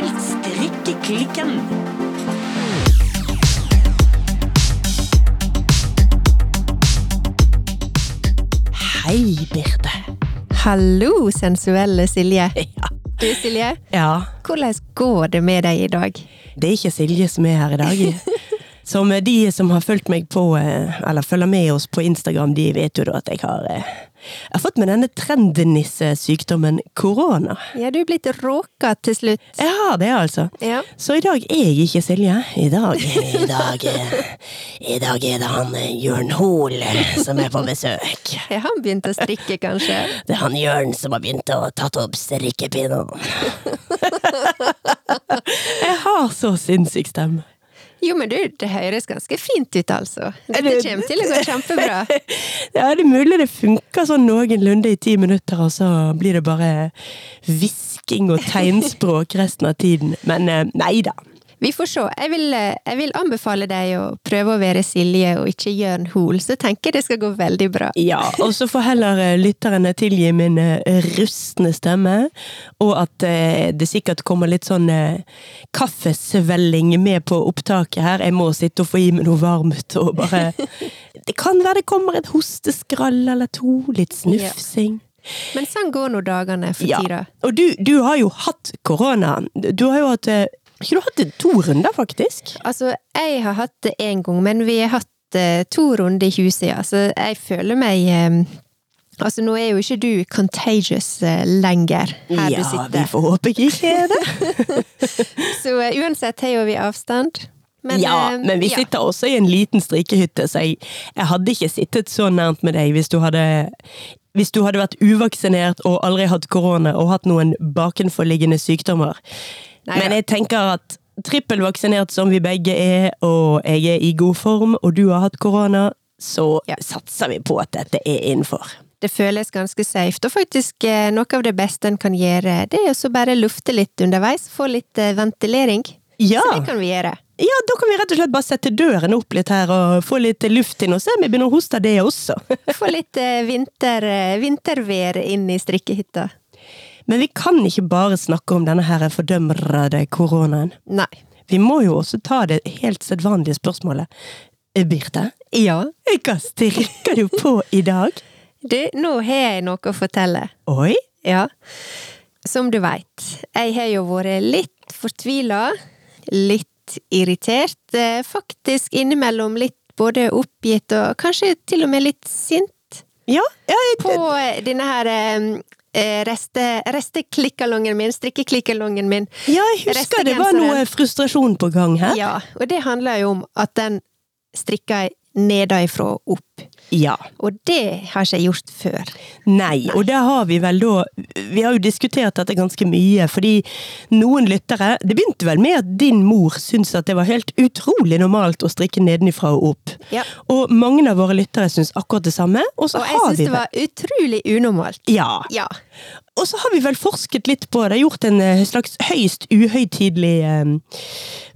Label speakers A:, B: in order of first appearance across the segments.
A: til Strikkeklikken.
B: Hei, Birte.
C: Hallo, sensuelle Silje.
B: Ja.
C: Du, Silje,
B: ja.
C: hvordan går det med deg i dag?
B: Det er ikke Silje som er her i dag. Som de som har fulgt meg på, eh, eller følger med oss på Instagram, de vet jo da at jeg har eh, Jeg har fått med denne trendnissesykdommen korona.
C: Ja, du er blitt råka til slutt.
B: Jeg har det, altså.
C: Ja.
B: Så i dag er jeg ikke Silje. I dag I dag, i dag er det han Jørn Hoel som er på besøk.
C: Ja, han begynte å strikke, kanskje.
B: Det er han Jørn som har begynt å tatt opp strikkepinnen. jeg har så sinnssyk stemme.
C: Jo, men du, det høres ganske fint ut, altså. Dette kommer til å gå kjempebra.
B: Ja, det er mulig det funker sånn noenlunde i ti minutter, og så blir det bare hvisking og tegnspråk resten av tiden. Men eh, nei da.
C: Vi får se. Jeg vil, eh, jeg vil anbefale deg å prøve å være Silje og ikke Jørn Hoel, så tenker jeg det skal gå veldig bra.
B: Ja, og så får heller eh, lytterne tilgi min eh, rustne stemme, og at det sikkert kommer litt sånn kaffesvelling med på opptaket her. Jeg må sitte og få i meg noe varmt og bare Det kan være det kommer et hosteskrall eller to, litt snufsing.
C: Men sånn går nå dagene for
B: Ja,
C: tida.
B: og du, du har jo hatt korona. Du har jo hatt ikke du hatt det to runder, faktisk?
C: Altså, jeg har hatt det én gang, men vi har hatt eh, to runder i huset, ja. så jeg føler meg eh, Altså, nå er jo ikke du contagious eh, lenger, her du sitter.
B: ja, vi får håpe jeg ikke er det.
C: Så uansett har jo vi avstand. Men,
B: ja, men vi
C: ja.
B: sitter også i en liten strikehytte, så jeg, jeg hadde ikke sittet så nært med deg hvis du hadde hvis du hadde vært uvaksinert og aldri hatt korona og hatt noen bakenforliggende sykdommer.
C: Nei,
B: Men jeg tenker at trippelvaksinert som vi begge er, og jeg er i god form, og du har hatt korona, så
C: Ja.
B: satser vi på at dette er innenfor.
C: Det føles ganske safe. Og faktisk, eh, noe av det beste en kan gjøre, det er å bare lufte litt underveis. Få litt eh, ventilering.
B: Ja.
C: Så det kan vi gjøre.
B: Ja, da kan vi rett og slett bare sette døren opp litt her og få litt luft inn, og se om vi begynner å hoste det også.
C: Få litt eh, vinter, vintervær inn i strikkehytta.
B: Men vi kan ikke bare snakke om denne her fordømrede koronaen.
C: Nei.
B: Vi må jo også ta det helt sedvanlige spørsmålet. Birte,
C: Ja.
B: hva strikker du på i dag?
C: Du, nå har jeg noe å fortelle.
B: Oi?
C: Ja. Som du veit, jeg har jo vært litt fortvila, litt irritert, eh, faktisk innimellom litt både oppgitt og kanskje til og med litt sint
B: Ja, ja jeg,
C: på eh, denne her eh, reste, resteklikkalongen min, strikkeklikkalongen min.
B: ja, jeg husker det var noe frustrasjon på gang her.
C: Ja, og det handler jo om at den strikka jeg nedenfra og opp.
B: Ja.
C: Og det har ikke jeg gjort før.
B: Nei, og det har vi vel da Vi har jo diskutert dette ganske mye, fordi noen lyttere Det begynte vel med at din mor syntes at det var helt utrolig normalt å strikke nedenifra og opp.
C: Ja.
B: Og mange av våre lyttere syns akkurat det samme, og så
C: Og jeg syns det var utrolig unormalt.
B: Ja.
C: Ja.
B: Og så har vi vel forsket litt på det, gjort en eh, slags høyst uhøytidelig eh,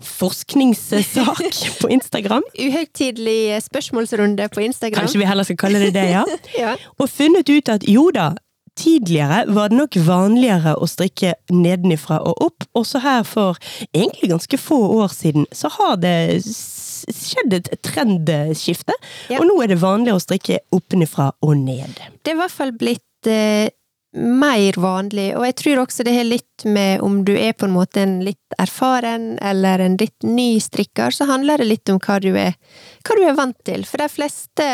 B: forskningssak på Instagram.
C: Uhøytidelig spørsmålsrunde på Instagram.
B: Kanskje vi heller skal kalle det det, ja.
C: Ja.
B: Og funnet ut at jo da, tidligere var det nok vanligere å strikke nedenifra og opp. Også her for egentlig ganske få år siden så har det skjedd et trendskifte.
C: Ja.
B: Og nå er det vanligere å strikke oppenifra og ned.
C: Det er i hvert fall blitt eh, mer vanlig, og jeg tror også det har litt med om du er på en måte en litt erfaren eller en litt ny strikker, så handler det litt om hva du er, hva du er vant til. For de fleste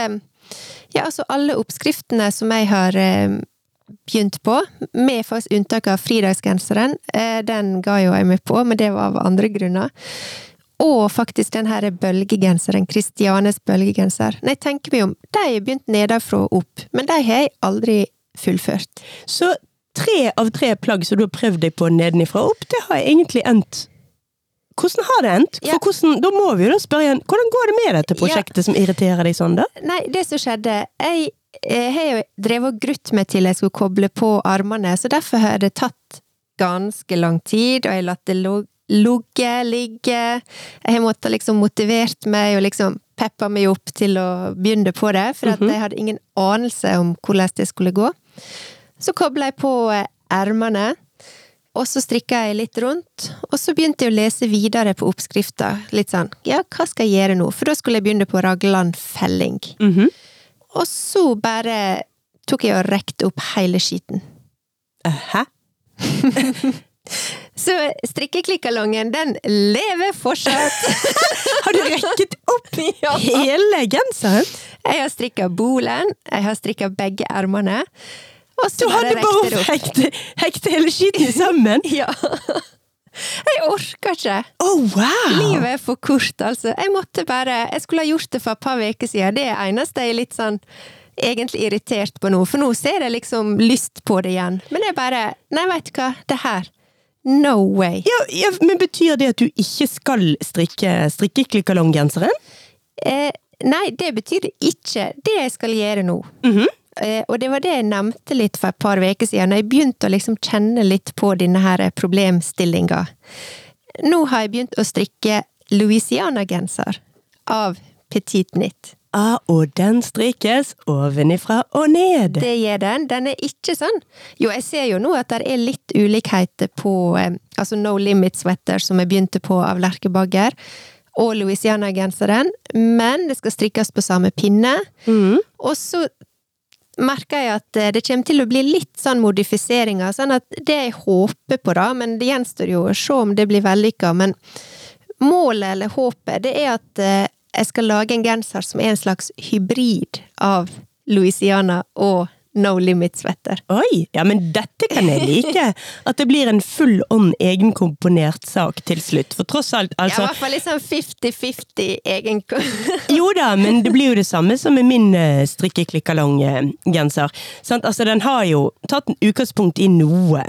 C: Ja, altså alle oppskriftene som jeg har eh, begynt på, med faktisk unntak av fridagsgenseren, eh, den ga jo jeg meg på, men det var av andre grunner. Og faktisk den her bølgegenseren, Kristianes bølgegenser. Når jeg tenker meg om, de har begynt nedenfra og opp, men de har jeg aldri fullført.
B: Så tre av tre plagg som du har prøvd deg på nedenifra og opp, det har egentlig endt. Hvordan har det endt?
C: Ja.
B: Hvordan, da må vi jo da spørre igjen, hvordan går det med dette prosjektet som irriterer deg sånn, da?
C: Nei, det som skjedde Jeg eh, har jo drevet og grutt meg til jeg skulle koble på armene, så derfor har det tatt ganske lang tid, og jeg har latt det ligge, ligge. Jeg har måttet liksom motivert meg og liksom peppa meg opp til å begynne på det, for at jeg hadde ingen anelse om hvordan det skulle gå. Så kobla jeg på eh, ermene, og så strikka jeg litt rundt, og så begynte jeg å lese videre på oppskrifta. Litt sånn, ja, hva skal jeg gjøre nå? For da skulle jeg begynne på raglan felling.
B: Mhm.
C: Og så bare tok jeg og rekte opp hele skiten.
B: Hæ?
C: Så strikkeklikkalongen, den lever fortsatt!
B: Har du rekket opp
C: Ja.
B: hele genseren?
C: Jeg har strikka bolen, jeg har strikka begge ermene,
B: Du hadde bare
C: hekt det
B: hekte, hekte hele skiten sammen?
C: Ja. Jeg orker ikke!
B: Oh, wow!
C: Livet er for kort, altså. Jeg måtte bare Jeg skulle ha gjort det for et par uker siden. Det er eneste jeg er litt sånn egentlig irritert på nå, for nå ser jeg liksom lyst på det igjen. Men jeg bare Nei, veit du hva, det her No way.
B: Ja, ja, men Betyr det at du ikke skal strikke strikkeklikkalonggenseren?
C: Eh, nei, det betyr det ikke. Det jeg skal gjøre nå.
B: Mhm.
C: eh, og det var det jeg nevnte litt for et par uker siden, når jeg begynte å liksom kjenne litt på denne her problemstillinga. Nå har jeg begynt å strikke Louisiana-genser av Petit Knit.
B: Ah, og den strikkes ovenifra og ned.
C: Det gjør den. Den er ikke sånn. Jo, jeg ser jo nå at det er litt ulikheter på eh, altså No Limit Sweater, som jeg begynte på av Lerkebagger, og Louisiana-genseren, men det skal strikkes på samme pinne.
B: Mm.
C: Og så merker jeg at eh, det kommer til å bli litt sånn modifiseringer, sånn at det jeg håper på, da, men det gjenstår jo å se om det blir vellykka, men målet eller håpet, det er at eh, jeg skal lage en genser som er en slags hybrid av Louisiana og No Limit-svetter.
B: Oi, ja, men dette kan jeg like! At det blir en full on egenkomponert sak til slutt. For tross alt, altså
C: Ja, i
B: altså
C: hvert fall litt sånn 50-50 egen
B: Jo da, men det blir jo det samme som med min uh, strikkeklikkalong-genser. Altså, den har jo tatt en utgangspunkt i noe.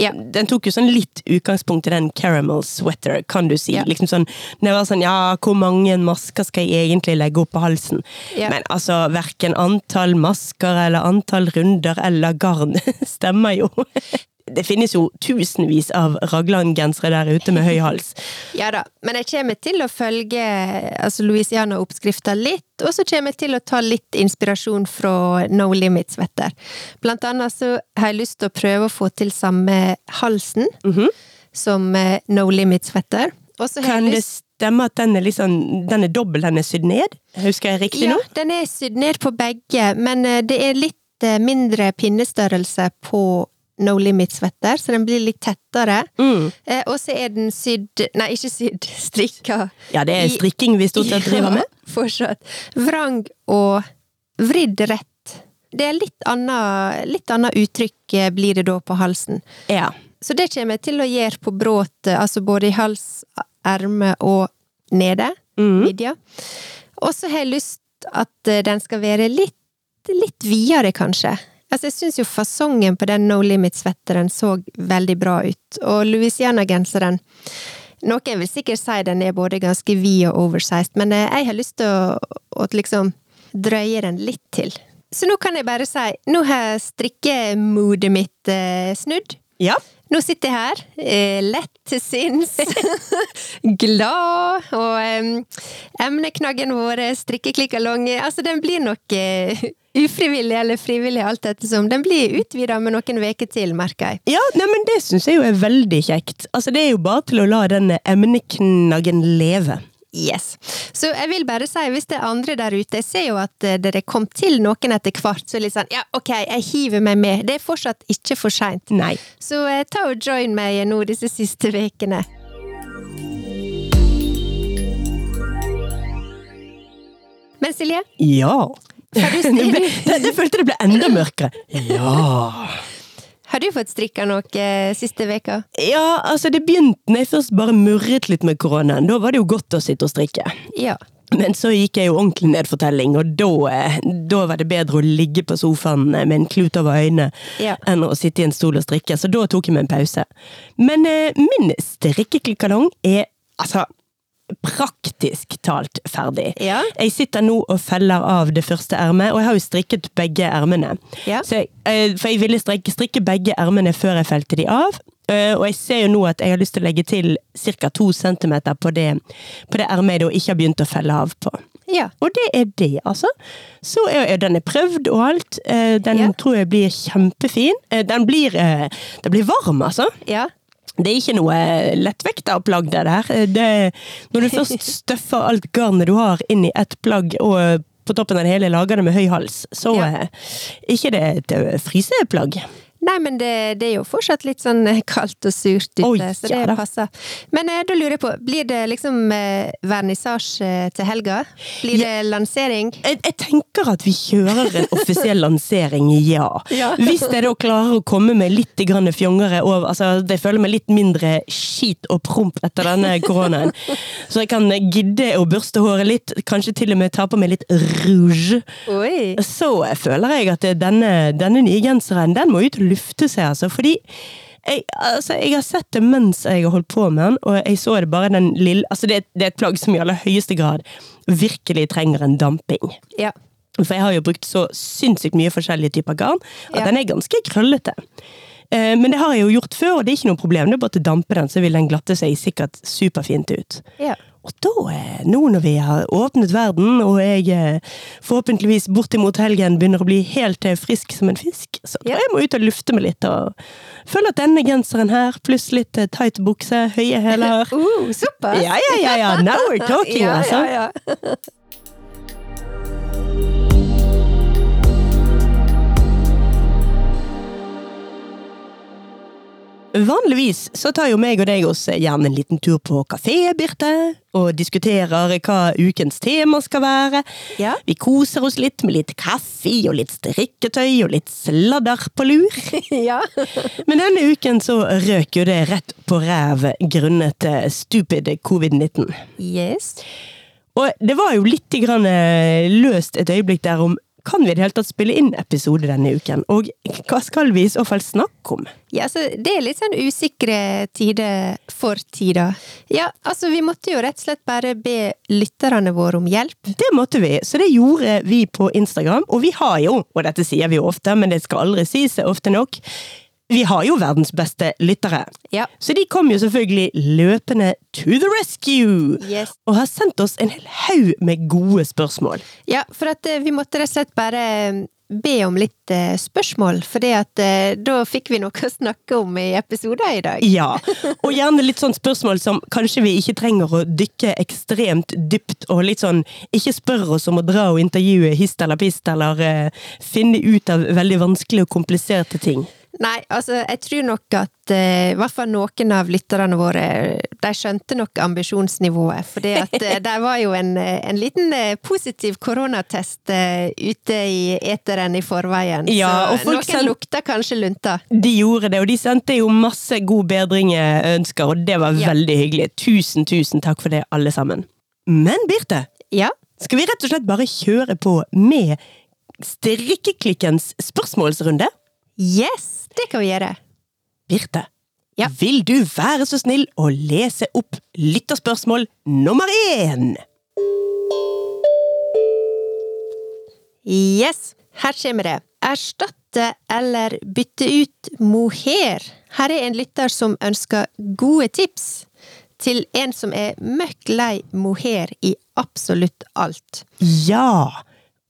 C: Ja.
B: Den tok jo sånn litt utgangspunkt i den caramel sweater, kan du si.
C: Ja.
B: Liksom sånn, det var sånn, ja, hvor mange masker skal jeg egentlig legge opp på halsen?
C: Ja.
B: Men altså, hverken antall masker eller antall runder eller garn stemmer jo. Det finnes jo tusenvis av Ragland-gensere der ute med høy hals.
C: Ja da, men jeg kommer til å følge altså Louisiana-oppskrifta litt, og så kommer jeg til å ta litt inspirasjon fra No Limit-svetter. Blant annet så har jeg lyst til å prøve å få til samme halsen
B: Mhm.
C: som eh, No Limit-svetter. Og
B: Kan det stemme at den er, sånn- den er dobbel, den er sydd ned? Husker jeg riktig
C: Ja,
B: nå?
C: den er sydd ned på begge, men eh, det er litt eh, mindre pinnestørrelse på No Limit-svetter, så den blir litt tettere.
B: Mm.
C: Eh, Og så er den sydd Nei, ikke sydd, strikka.
B: Ja, det er strikking vi stort sett driver med.
C: Ja, fortsatt. Vrang og vridd rett. Det er litt annet, litt annet uttrykk eh, blir det da på halsen.
B: Ja.
C: Så det kommer jeg til å gjøre på bråt, eh, altså både i hals, erme og nede.
B: Mm.
C: Midja. Og så har jeg lyst at eh, den skal være litt, litt videre, kanskje. Altså, jeg syns jo fasongen på den No Limit-svetteren så veldig bra ut, og Louisiana-genseren Noen vil sikkert si den er både ganske vid og oversized, men eh, jeg har lyst til å, å liksom drøye den litt til. Så nå kan jeg bare si, nå har strikkemodet mitt eh, snudd.
B: ja.
C: Nå sitter jeg her, eh, lett til sinns, glad, og em, emneknaggen vår strikkeklikkalong Altså, den blir nok eh, ufrivillig eller frivillig, alt ettersom. Den blir utvida med noen uker til, merker jeg.
B: Ja, nei, men det syns jeg jo er veldig kjekt. Altså, det er jo bare til å la den emneknaggen leve.
C: Yes. Så jeg vil bare si, hvis det er andre der ute, jeg ser jo at eh, dere kom til noen etter hvert, så litt sånn ja, ok, jeg hiver meg med. Det er fortsatt ikke for seint. Så eh, ta og join meg nå disse siste ukene. Men Silje,
B: Ja. Det, det, det følte det ble enda mørkere. Ja.
C: Har du fått strikka noe eh, siste veka?
B: Ja, altså det begynte når jeg først bare murret litt med koronaen. Da var det jo godt å sitte og strikke.
C: Ja.
B: Men så gikk jeg jo ordentlig ned for telling, og da, eh, da var det bedre å ligge på sofaen med en klut over øynene
C: Ja.
B: enn å sitte i en stol og strikke, så da tok jeg meg en pause. Men eh, min strikkeklikkalong er altså praktisk talt ferdig.
C: Ja.
B: Jeg sitter nå og feller av det første ermet, og jeg har jo strikket begge ermene.
C: Ja.
B: Jeg, eh, for jeg ville strikke, strikke begge ermene før jeg felte de av. eh, Og jeg ser jo nå at jeg har lyst til å legge til ca. to centimeter på det, på det ermet jeg da ikke har begynt å felle av på.
C: Ja.
B: Og det er det, altså. Så er, den er prøvd og alt. Eh, Den tror jeg blir kjempefin. Den blir, den blir varm, altså.
C: ja.
B: Det er ikke noe lettvekta plagg, det der. Det, når du først støffer alt garnet du har inn i ett plagg, og på toppen av det hele lager det med høy hals, så
C: Ja.
B: er ikke det et friseplagg. fryseplagg.
C: Nei, men det, det er jo fortsatt litt sånn kaldt og surt ute,
B: Oi,
C: så det
B: ja,
C: passer. Men eh, da lurer jeg på, blir det liksom eh, vernissasje til helga? Blir det lansering?
B: Jeg, jeg tenker at vi kjører en offisiell lansering, ja.
C: Ja.
B: Hvis jeg da klarer å komme med litt grann fjongere over altså Jeg føler meg litt mindre skit og promp etter denne koronaen. Så jeg kan gidde å børste håret litt, kanskje til og med ta på meg litt rouge.
C: Oi!
B: Så føler jeg at denne, denne nye genseren, den må ut og lufte seg, altså. Fordi jeg, altså, jeg har sett det mens jeg har holdt på med den, og jeg så det bare den lille Altså, det, det er et plagg som i aller høyeste grad virkelig trenger en damping.
C: Ja.
B: For jeg har jo brukt så sinnssykt mye forskjellige typer garn at
C: Ja.
B: den er ganske krøllete. Eh, Men det har jeg jo gjort før, og det er ikke noe problem. Det er bare til å dampe den, så vil den glatte seg sikkert superfint ut.
C: ja.
B: Og da, eh, nå når vi har åpnet verden, og jeg eh, forhåpentligvis bortimot helgen begynner å bli helt eh, frisk som en fisk, så tror jeg må ut og lufte meg litt. Og føler at denne genseren her, pluss litt tight bukse, høye hæler
C: Uh, såpass!
B: Ja, ja, ja, ja, now we're talking,
C: ja,
B: altså.
C: Ja, ja.
B: Vanligvis så tar jo meg og deg oss gjerne en liten tur på kafé, Birte, og diskuterer hva ukens tema skal være.
C: Ja.
B: Vi koser oss litt med litt kaffe og litt strikketøy og litt sladder på lur.
C: ja.
B: Men denne uken så røk jo det rett på ræv grunnet eh, stupid covid-19.
C: Yes.
B: Og det var jo litt grann eh, løst et øyeblikk der om kan vi i det hele tatt spille inn episode denne uken, og hva skal vi i så fall snakke om?
C: Ja, altså, det er litt sånn usikre tider for tida. Ja, altså vi måtte jo rett og slett bare be lytterne våre om hjelp.
B: Det måtte vi, så det gjorde vi på Instagram. Og vi har jo, og dette sier vi jo ofte, men det skal aldri sies ofte nok, vi har jo verdens beste lyttere.
C: Ja.
B: Så de kom jo selvfølgelig løpende to the rescue!
C: Yes.
B: Og har sendt oss en hel haug med gode spørsmål.
C: Ja, for at eh, vi måtte rett og slett bare eh, be om litt eh, spørsmål, for da fikk vi noe å snakke om i episoder i dag.
B: Ja, og gjerne litt sånn spørsmål som kanskje vi ikke trenger å dykke ekstremt dypt, og litt sånn ikke spør oss om å dra og intervjue hist eller pist, eller uh, finne ut av veldig vanskelige og kompliserte ting.
C: Nei, altså, jeg tror nok at i hvert fall noen av lytterne våre, de skjønte nok ambisjonsnivået. For det at eh, var jo en, eh, en liten uh, positiv koronatest ute i eteren i forveien.
B: Ja,
C: så
B: folk
C: noen
B: send-
C: lukta kanskje lunta.
B: De gjorde det, og de sendte jo masse god bedring-ønsker, og det var
C: Ja.
B: veldig hyggelig. Tusen, tusen takk for det, alle sammen. Men Birte,
C: Ja,
B: skal vi rett og slett bare kjøre på med Strikkeklikkens spørsmålsrunde?
C: Yes! Det kan vi gjøre.
B: Birte,
C: Ja.
B: vil du være så snill å lese opp lytterspørsmål nummer én?
C: Yes, her kommer det. Erstatte eller bytte ut mohair. Her er en lytter som ønsker gode tips til en som er møkk lei mohair i absolutt alt.
B: Ja!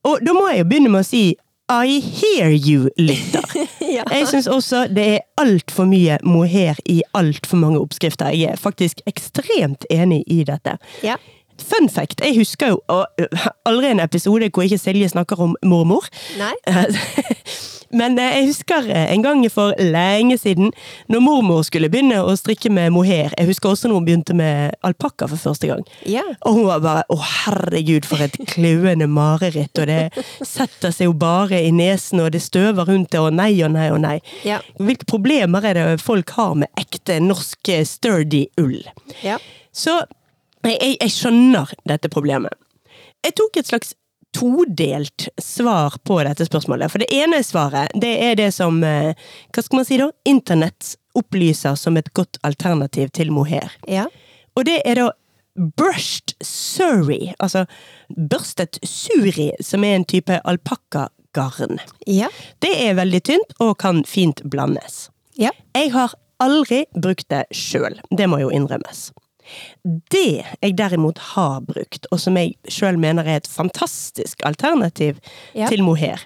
B: Og da må jeg jo begynne med å si I hear you, lytter.
C: Ja.
B: Jeg syns også det er altfor mye mohair i altfor mange oppskrifter. Jeg er faktisk ekstremt enig i dette.
C: Ja.
B: Fun fact, jeg husker jo aldri en episode hvor ikke Silje snakker om mormor.
C: Nei?
B: Men jeg husker en gang for lenge siden, når mormor skulle begynne å strikke med mohair. Jeg husker også når hun begynte med alpakka for første gang.
C: Ja.
B: Og hun var bare 'Å, herregud, for et kløende mareritt', og det setter seg jo bare i nesen, og det støver rundt det, og nei og nei og nei.
C: Ja.
B: Hvilke problemer er det folk har med ekte norsk sturdy ull?
C: Ja.
B: Så jeg, jeg, skjønner dette problemet. Jeg tok et slags todelt svar på dette spørsmålet. For det ene svaret, det er det som eh, Hva skal man si da? Internett opplyser som et godt alternativ til mohair.
C: Ja.
B: Og det er da brushed surrey, altså børstet suri, som er en type alpakkagarn.
C: Ja.
B: Det er veldig tynt og kan fint blandes.
C: Ja.
B: Jeg har aldri brukt det sjøl, det må jo innrømmes. Det jeg derimot har brukt, og som jeg sjøl mener er et fantastisk alternativ
C: Ja.
B: til mohair,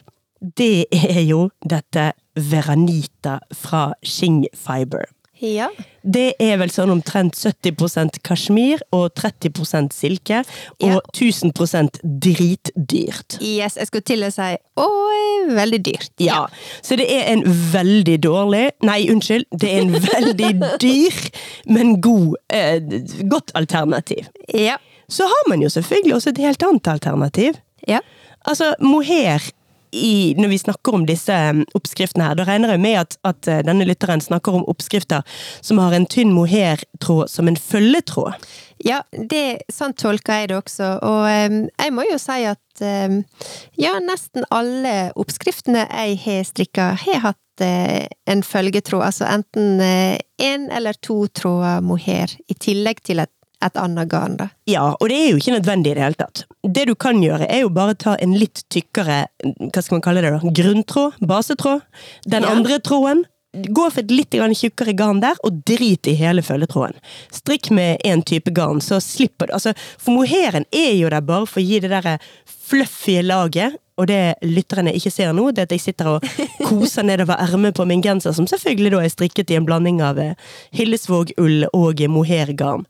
B: det er jo dette Veranita fra Shing Fiber.
C: Ja.
B: Det er vel sånn omtrent 70% kasjmir og 30% silke. Og
C: Ja.
B: 1000% dritdyrt.
C: Yes, jeg skulle til å si oi, veldig dyrt.
B: Ja, så det er en veldig dårlig Nei, unnskyld. Det er en veldig dyr, men god, eh, godt alternativ.
C: Ja.
B: Så har man jo selvfølgelig også et helt annet alternativ.
C: Ja.
B: Altså, mohair i, når vi snakker om disse um, oppskriftene her, da regner jeg med at, at uh, denne lytteren snakker om oppskrifter som har en tynn mohairtråd som en følgetråd.
C: Ja, det, sånn tolker jeg det også. Og em, jeg må jo si at em, ja, nesten alle oppskriftene jeg har strikka, har hatt eh, en følgetråd. Altså enten én eller to tråder mohair, i tillegg til et, et annet garn, da.
B: Ja, og det er jo ikke nødvendig i det hele tatt. Det du kan gjøre, er jo bare ta en litt tykkere, hva skal man kalle det da, grunntråd, basetråd. Den
C: Ja.
B: andre tråden, gå for et litt tjukkere garn der, og drit i hele følgetråden. Strikk med én type garn, så slipper du Altså, for moheren er jo der bare for å gi det derre fluffy laget. Og det lytterne ikke ser nå, det er at jeg sitter og koser nedover ermet på min genser, som selvfølgelig da er strikket i en blanding av eh, Hillesvåg-ull og mohairgarn.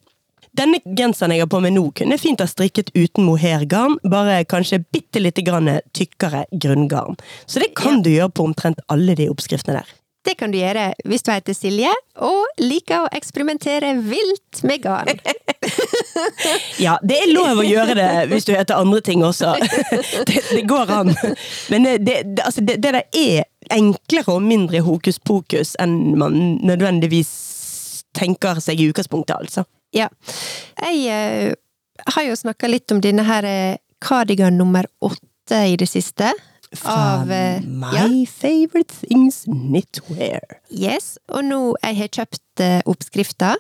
B: Denne genseren jeg har på meg nå, kunne fint ha strikket uten mohairgarn, bare kanskje bitte lite grann tykkere grunngarn. Så det kan du gjøre på omtrent alle de oppskriftene der.
C: Det kan du gjøre hvis du heter Silje og liker å eksperimentere vilt med garn.
B: Ja, det er lov å gjøre det hvis du heter andre ting også. Det, det går an. Men det, det, altså det, det der er enklere og mindre hokus pokus enn man nødvendigvis tenker seg i utgangspunktet, altså.
C: Ja. Jeg eh, har jo snakka litt om denne her eh, cardigan nummer åtte i det siste.
B: Fra
C: Av eh,
B: My
C: ja,
B: Favorite Things Knitwear.
C: Yes, og nå jeg har kjøpt eh, oppskrifta.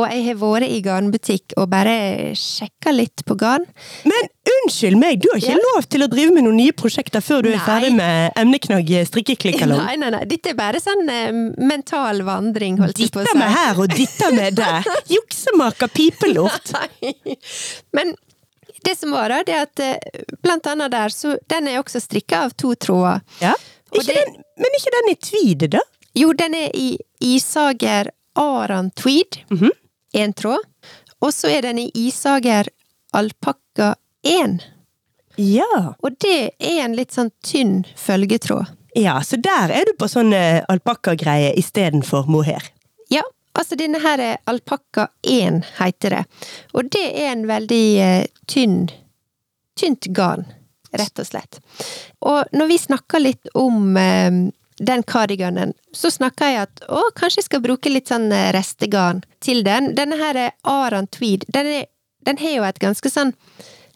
C: Og jeg har vært i garnbutikk og bare sjekka litt på garn.
B: Men unnskyld meg, du har ikke
C: Ja.
B: lov til å drive med noen nye prosjekter før du er ferdig med emneknagg strikkeklikkalong.
C: Nei, nei, nei, dette er bare sånn eh, mental vandring, holdt jeg på å
B: Ditter
C: si.
B: med her og ditter med der. Juksemaker pipelort.
C: Men det som var, da, det er at eh, blant annet der, så den er også strikka av to tråder.
B: Ja. Ikke
C: det-
B: den, men ikke den i tweed, da?
C: Jo, den er i Isager Aran Tweed,
B: Mhm.
C: Én tråd. Og så er den i Isager Alpakka 1.
B: Ja.
C: Og det er en litt sånn tynn følgetråd.
B: ja. Så der er du på sånn uh, alpakkagreie istedenfor mohair.
C: Ja, altså denne her er Alpakka 1, heter det. Og det er en veldig eh, tynn tynt garn, rett og slett. Og når vi snakker litt om eh, den kardiganen, så snakka jeg at å, kanskje jeg skal bruke litt sånn eh, restegarn til den. Denne her er Aran Tweed. Den, er, den har jo et ganske sånn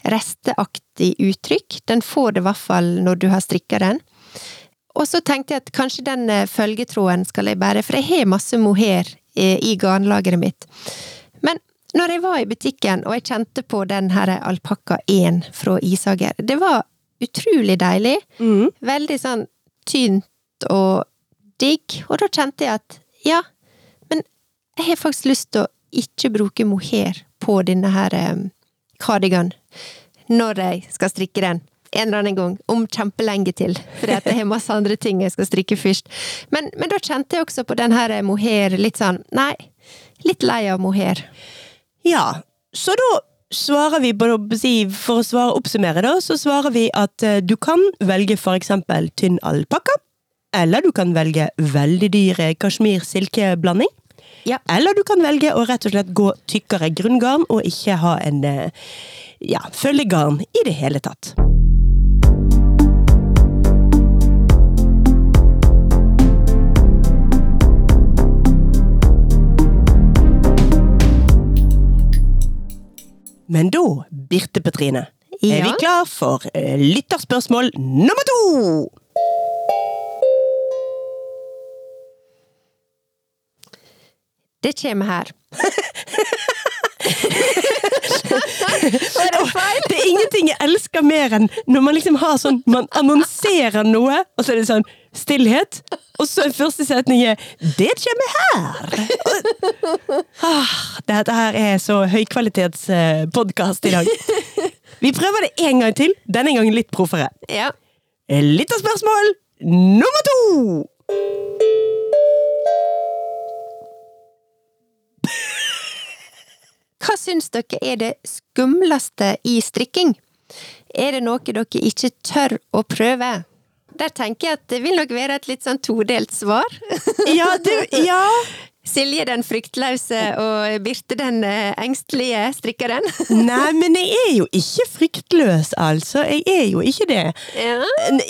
C: resteaktig uttrykk. Den får det i hvert fall når du har strikka den. Og så tenkte jeg at kanskje den eh, følgetråden skal jeg bære, for jeg har masse mohair eh, i garnlageret mitt. Men når jeg var i butikken og jeg kjente på den her alpakka 1 fra Isager, det var utrolig deilig.
B: Mm.
C: Veldig sånn tynt og digg. Og da kjente jeg at ja, men jeg har faktisk lyst til å ikke bruke mohair på denne her um, cardigan når jeg skal strikke den. En eller annen gang, om kjempelenge til, for jeg har masse andre ting jeg skal strikke først. Men, men da kjente jeg også på den her mohair litt sånn, nei, litt lei av mohair.
B: Ja, så da svarer vi på, for å svare oppsummere da, så svarer vi at eh, du kan velge for eksempel tynn alpakka, eller du kan velge veldig dyr kasjmir-silkeblanding.
C: Ja.
B: Eller du kan velge å rett og slett gå tykkere grunngarn og ikke ha en eh, ja, følgegarn i det hele tatt. Men da, Birte Petrine, er
C: Ja.
B: vi klar for eh, lytterspørsmål nummer to!
C: Det kommer her. Det?
B: Det er ingenting jeg elsker mer enn når man liksom har sånn Man annonserer noe, og så er det sånn stillhet, og så er første setning er 'Det kommer her'. Ah, dette her er så høykvalitetspodkast i dag. Vi prøver det en gang til, denne gangen litt proffere.
C: Ja.
B: spørsmål nummer to!
C: Syns dere er det skumleste i strikking? Er det noe dere ikke tør å prøve? Der tenker jeg at det vil nok være et litt sånn todelt svar.
B: Ja, du, ja.
C: Silje den fryktløse og Birte den eh, engstelige strikkeren.
B: Nei, men jeg er jo ikke fryktløs, altså. Jeg er jo ikke det.
C: Ja.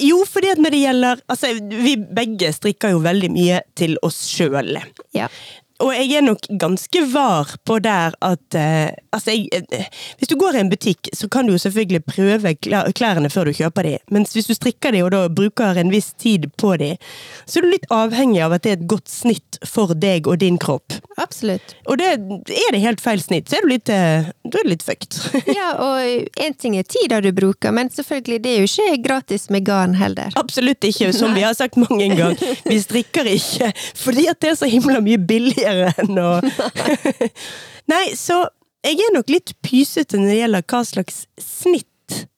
B: Jo, fordi at når det gjelder Altså, vi begge strikker jo veldig mye til oss sjøl.
C: ja.
B: Og jeg er nok ganske var på der at eh, Altså, jeg, eh, hvis du går i en butikk, så kan du jo selvfølgelig prøve klær- klærne før du kjøper de, mens hvis du strikker de og da bruker en viss tid på de, så er du litt avhengig av at det er et godt snitt for deg og din kropp.
C: Absolutt.
B: Og det, er det helt feil snitt, så er du litt, eh, er litt fucked.
C: Ja, og én ting er tida du bruker, men selvfølgelig, det er jo ikke gratis med garn heller.
B: Absolutt ikke, som vi har sagt mange ganger. Vi strikker ikke fordi at det er så himla mye billigere enn å Nei, så jeg er nok litt pysete når det gjelder hva slags snitt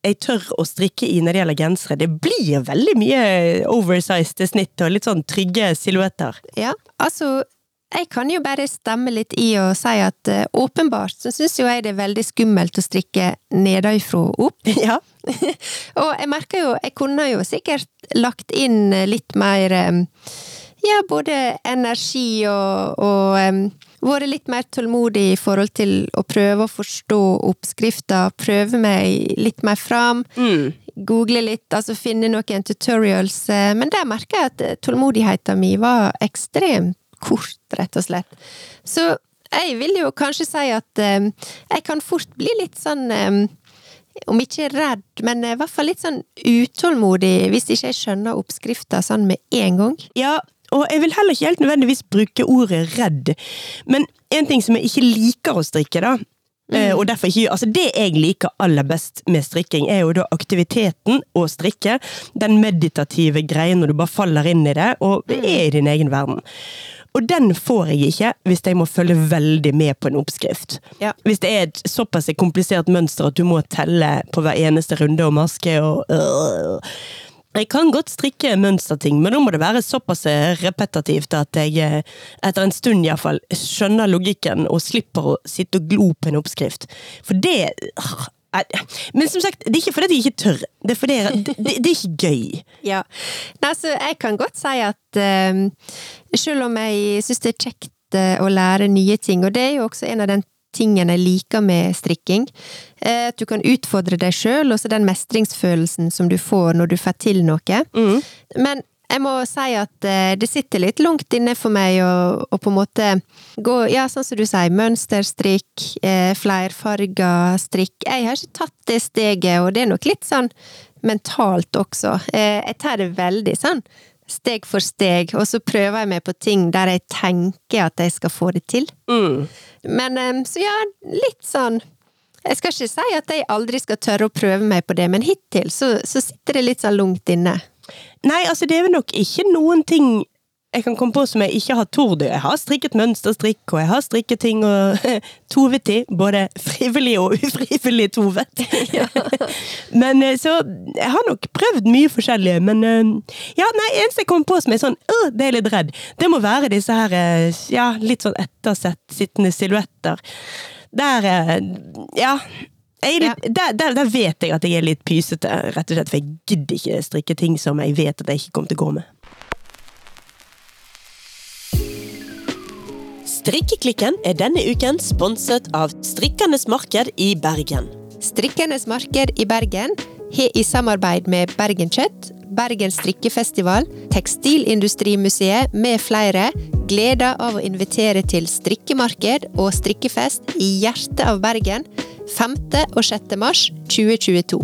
B: jeg tør å strikke i når det gjelder gensere. Det blir veldig mye oversized snitt og litt sånn trygge silhuetter.
C: Ja, altså jeg kan jo bare stemme litt i og si at uh, åpenbart så syns jo jeg det er veldig skummelt å strikke nedenfra og opp.
B: Ja.
C: og jeg merker jo, jeg kunne jo sikkert lagt inn litt mer em, ja, både energi og, og um, vært litt mer tålmodig i forhold til å prøve å forstå oppskrifta, prøve meg litt mer fram.
B: Mm.
C: Google litt, altså finne noen tutorials, eh, men der merka jeg at eh, tålmodigheten min var ekstremt kort, rett og slett. Så jeg vil jo kanskje si at um, jeg kan fort bli litt sånn um, om ikke redd, men i hvert fall litt sånn utålmodig hvis ikke jeg skjønner oppskrifta sånn med en gang.
B: Ja, og jeg vil heller ikke helt nødvendigvis bruke ordet redd. Men en ting som jeg ikke liker å strikke, da, Mm. og derfor ikke, altså Det jeg liker aller best med strikking, er jo da aktiviteten å strikke. Den meditative greien når du bare faller inn i det, og er i din egen verden. Og den får jeg ikke hvis jeg må følge veldig med på en oppskrift.
C: Ja.
B: Hvis det er et såpass komplisert mønster at du må telle på hver eneste runde og maske og øh. Jeg kan godt strikke mønsterting, men da må det være såpass repetitivt at jeg eh, etter en stund i fall, skjønner logikken og slipper å sitte og glo på en oppskrift. For det øh, er- Men som sagt, det er ikke fordi jeg ikke tør. Det er fordi jeg, det, det er ikke gøy.
C: Ja. Nei, altså, jeg kan godt si at eh, selv om jeg syns det er kjekt eh, å lære nye ting, og det er jo også en av den tingen jeg liker med strikking, eh, at du kan utfordre deg sjøl, og så den mestringsfølelsen som du får når du får til noe. Men jeg må si at eh, det sitter litt langt inne for meg å, å på en måte gå, ja, sånn som du sier, mønsterstrikk, eh, flerfarga strikk. Jeg har ikke tatt det steget, og det er nok litt sånn mentalt også. Eh, jeg tar det veldig sånn steg for steg, og så prøver jeg meg på ting der jeg tenker at jeg skal få det til.
B: Mm.
C: Men så ja, litt sånn Jeg skal ikke si at jeg aldri skal tørre å prøve meg på det, men hittil så, så sitter det litt sånn lungt inne.
B: Nei, altså det er vel nok ikke noen ting jeg kan komme på som jeg ikke har tord. Jeg har strikket mønsterstrikk, og jeg har strikket ting og tovet i. Både frivillig og ufrivillig tovet. men eh, så Jeg har nok prøvd mye forskjellig, men eh, Ja, nei, eneste jeg kom på som er sånn øh, det er litt redd, det må være disse her eh, ja, litt sånn ettersett sittende silhuetter. Der Ja. Litt, der, der, der vet jeg at jeg er litt pysete, rett og slett, for jeg gidder ikke strikke ting som jeg vet at jeg ikke kommer til å gå med. Strikkeklikken er denne uken sponset av Strikkenes marked i Bergen.
C: Strikkenes marked i Bergen har i samarbeid med Bergen Kjøtt, Bergen strikkefestival, Tekstilindustrimuseet med flere gleder av å invitere til strikkemarked og strikkefest i hjertet av Bergen 5. og 6. mars 2022.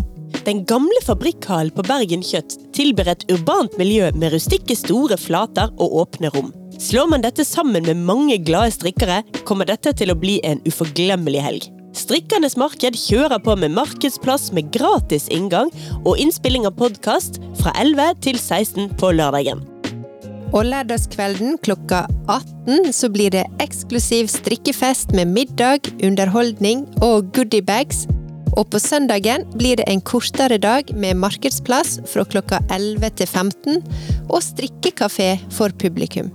B: Den gamle fabrikkhallen på Bergen Kjøtt tilber et urbant miljø med rustikke store flater og åpne rom. Slår man dette sammen med mange glade strikkere, kommer dette til å bli en uforglemmelig helg. Strikkernes marked kjører på med markedsplass med gratis inngang og innspilling av podkast fra 11 til 16 på lørdagen.
C: Og lørdagskvelden klokka 18 så blir det eksklusiv strikkefest med middag, underholdning og goodiebags. Og på søndagen blir det en kortere dag med markedsplass fra klokka 11 til 15 og strikkekafé for publikum.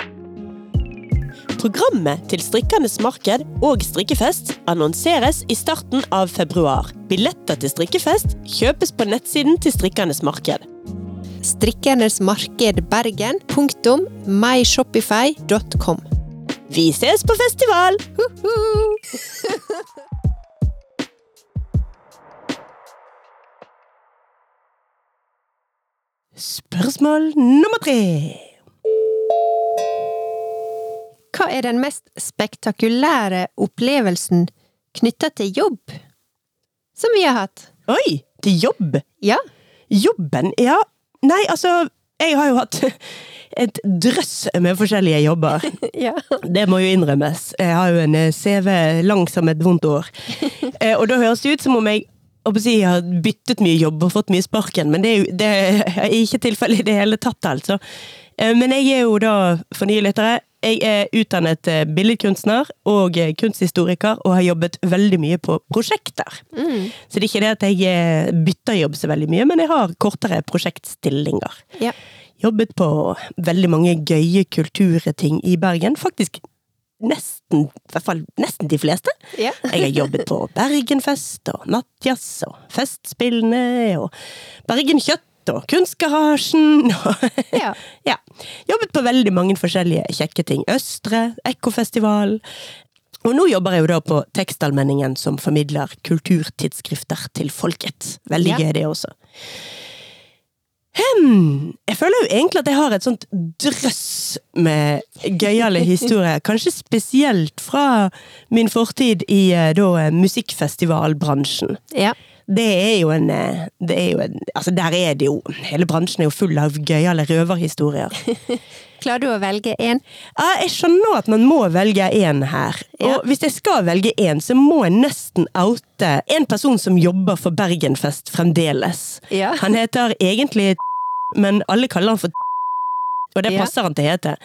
B: Programmet til Strikkernes marked og strikkefest annonseres i starten av februar. Billetter til strikkefest kjøpes på nettsiden til Strikkernes marked.
C: Strikkernes marked Bergen. Myshopify.com.
B: Vi ses på festival! Spørsmål nummer tre.
C: Hva er den mest spektakulære opplevelsen knytta til jobb som vi har hatt?
B: Oi, til jobb.
C: Ja.
B: Jobben, ja. Nei, altså, jeg har jo hatt et drøss med forskjellige jobber.
C: ja.
B: Det må jo innrømmes. Jeg har jo en eh, CV lang som et vondt år. Eh, Og da høres det ut som om jeg jeg har byttet mye jobb og fått mye sparken, men det er jo det er ikke tilfellet i det hele tatt, altså. Eh, Men jeg er jo da, for nye lyttere, jeg er utdannet eh, billedkunstner og eh, kunsthistoriker, og har jobbet veldig mye på prosjekter. Så det er ikke det at jeg eh, bytter jobb så veldig mye, men jeg har kortere prosjektstillinger.
C: ja.
B: Jobbet på veldig mange gøye kulturting i Bergen. Faktisk nesten, i hvert fall nesten de fleste.
C: Ja.
B: Jeg har jobbet på Bergenfest og Nattjazz og Festspillene og Bergen Kjøtt og Kunstgarasjen
C: Ja.
B: ja. Jobbet på veldig mange forskjellige kjekke ting. Østre, Ekkofestival. Og nå jobber jeg jo da på Tekstalmenningen som formidler kulturtidsskrifter til folket. Veldig
C: Ja.
B: gøy det også. Hmm, jeg føler jo egentlig at jeg har et sånt drøss med gøyale historier. Kanskje spesielt fra min fortid i eh, da eh, musikkfestivalbransjen.
C: ja.
B: Det er jo en eh, Det er jo en Altså, der er det jo Hele bransjen er jo full av gøyale røverhistorier.
C: Klarer du å velge én?
B: Ja, jeg skjønner at man må velge én her.
C: Ja.
B: Og hvis jeg skal velge én, så må jeg nesten oute en person som jobber for Bergenfest fremdeles.
C: Ja.
B: Han heter egentlig men alle kaller han for og det passer han til å hete.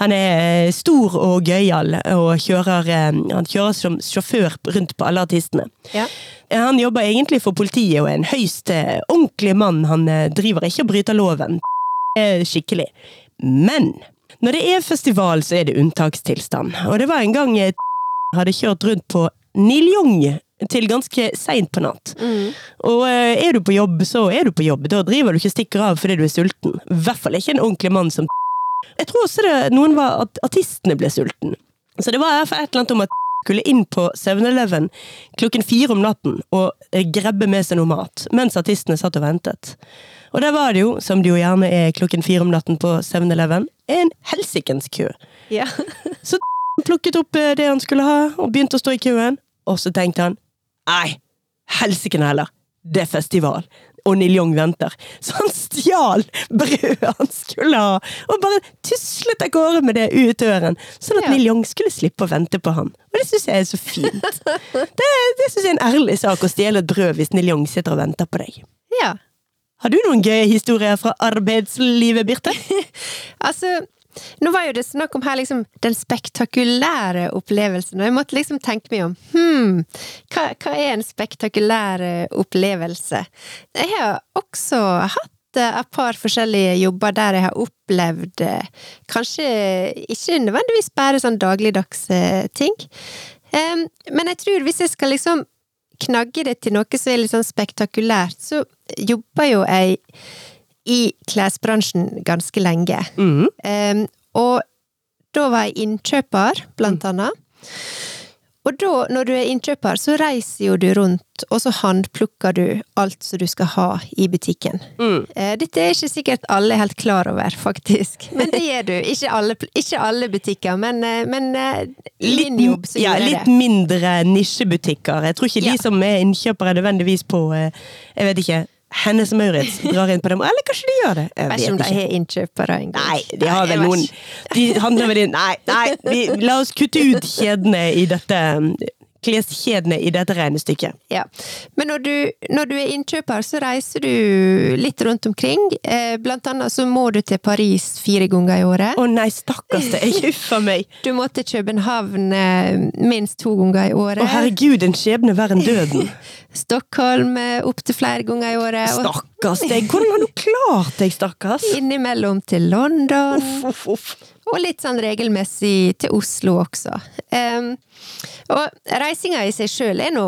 B: Han er eh, stor og gøyal, og kjører, eh, han kjører som sjåfør rundt på alle artistene.
C: Ja.
B: Han jobber egentlig for politiet og er en høyst eh, ordentlig mann. Han eh, driver ikke og bryter loven. Skikkelig. Men når det er festival, så er det unntakstilstand. Og det var en gang jeg hadde kjørt rundt på Niljong til ganske seint på natt.
C: Mm.
B: Og eh, er du på jobb, så er du på jobb. Da driver du ikke stikker av fordi du er sulten. I hvert fall ikke en ordentlig mann som Jeg tror også det, noen var at artistene ble sulten. Så det var et eller annet om at skulle inn på 7-Eleven klokken fire om natten og eh, grabbe med seg noe mat, mens artistene satt og ventet. Og der var det jo, som det jo gjerne er klokken fire om natten på 7-Eleven, en helsikens kø.
C: Ja.
B: Så plukket opp eh, det han skulle ha, og begynte å stå i køen. Og så tenkte han nei, helsike heller, det er festival. Og Niljong venter. Så han stjal brødet han skulle ha, og bare tuslet av gårde med det ut døren. Sånn at
C: Ja.
B: Niljong skulle slippe å vente på han. Og det syns jeg er så fint. Det, det syns jeg er en ærlig sak å stjele et brød hvis Niljong sitter og venter på deg.
C: ja.
B: Har du noen gøye historier fra arbeidslivet, Birte?
C: Altså, nå var jo det snakk om her liksom den spektakulære opplevelsen, og jeg måtte liksom tenke meg om. Hm, hva, hva er en spektakulær eh, opplevelse? Jeg har også hatt eh, et par forskjellige jobber der jeg har opplevd eh, kanskje ikke nødvendigvis bare sånn dagligdagse ting. Men jeg tror hvis jeg skal liksom knagge det til noe som er litt sånn spektakulært, så jobber jo jeg i klesbransjen ganske lenge.
B: Mm.
C: Um, og da var jeg innkjøper, blant annet. Og da, når du er innkjøper, så reiser jo du rundt, og så håndplukker du alt som du skal ha i butikken.
B: Mm.
C: Eh, Dette er ikke sikkert alle er helt klar over, faktisk. Men det gjør du. Ikke alle, ikke alle butikker, men, eh, men litt, i min jobb så
B: ja,
C: gjør jeg
B: litt
C: det.
B: mindre nisjebutikker. Jeg tror ikke
C: Ja.
B: de som er innkjøpere nødvendigvis på eh, Jeg vet ikke. Hennes og Maurits drar inn på dem. Eller kanskje de gjør det? Jeg
C: Vet ikke de har innkjøpere.
B: Nei, de har vel noen. De handler med de Nei, nei vi, la oss kutte ut kjedene i dette kleskjedene i dette regnestykket.
C: Ja. Men når du, når du er innkjøper, så reiser du litt rundt omkring. Eh, Blant annet så må du til Paris fire ganger i året.
B: Å nei, stakkars deg. Huff a meg.
C: Du må til København eh, minst to ganger i året.
B: Å herregud, en skjebne verre enn døden.
C: Stockholm eh, opptil flere ganger i året.
B: Stakkars deg. Hvordan har du klart deg, stakkars?
C: innimellom til London.
B: Uff, uff, uff.
C: Og litt sånn regelmessig til Oslo også. Um, og reisinga i seg sjøl er nå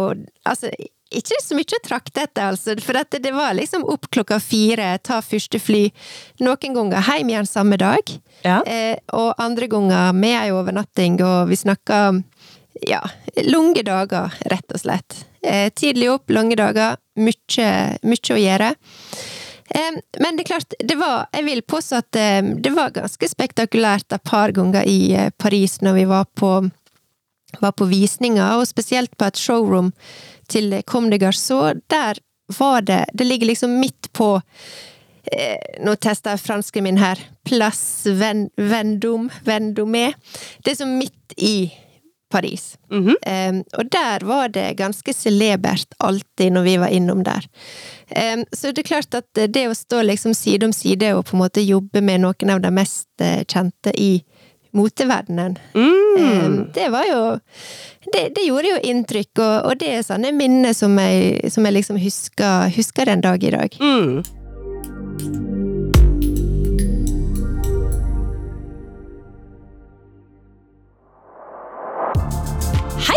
C: altså, ikke så mye å trakte etter, altså. For det, det var liksom opp klokka fire, ta første fly. Noen ganger hjem igjen samme dag.
B: Ja.
C: Eh, og andre ganger med ei overnatting, og vi snakker ja, lange dager, rett og slett. Eh, tidlig opp, lange dager, mye, mye å gjøre. Eh, men det er klart, det var Jeg vil påstå at eh, det var ganske spektakulært et par ganger i eh, Paris når vi var på, var på visninger, og spesielt på et showroom til Comme des Garçons. Der var det Det ligger liksom midt på eh, Nå tester jeg fransken min her. Place Vendome. Vendome. Det er som midt i Paris.
B: Mhm.
C: Um, og der var det ganske celebert alltid når vi var innom der. Um, så det er klart at det å stå liksom side om side og på en måte jobbe med noen av de mest eh, kjente i moteverdenen,
B: Mm.
C: um, det var jo det, det gjorde jo inntrykk, og, og det er sånne minner som jeg, som jeg liksom husker, husker den dag i dag.
B: Mm.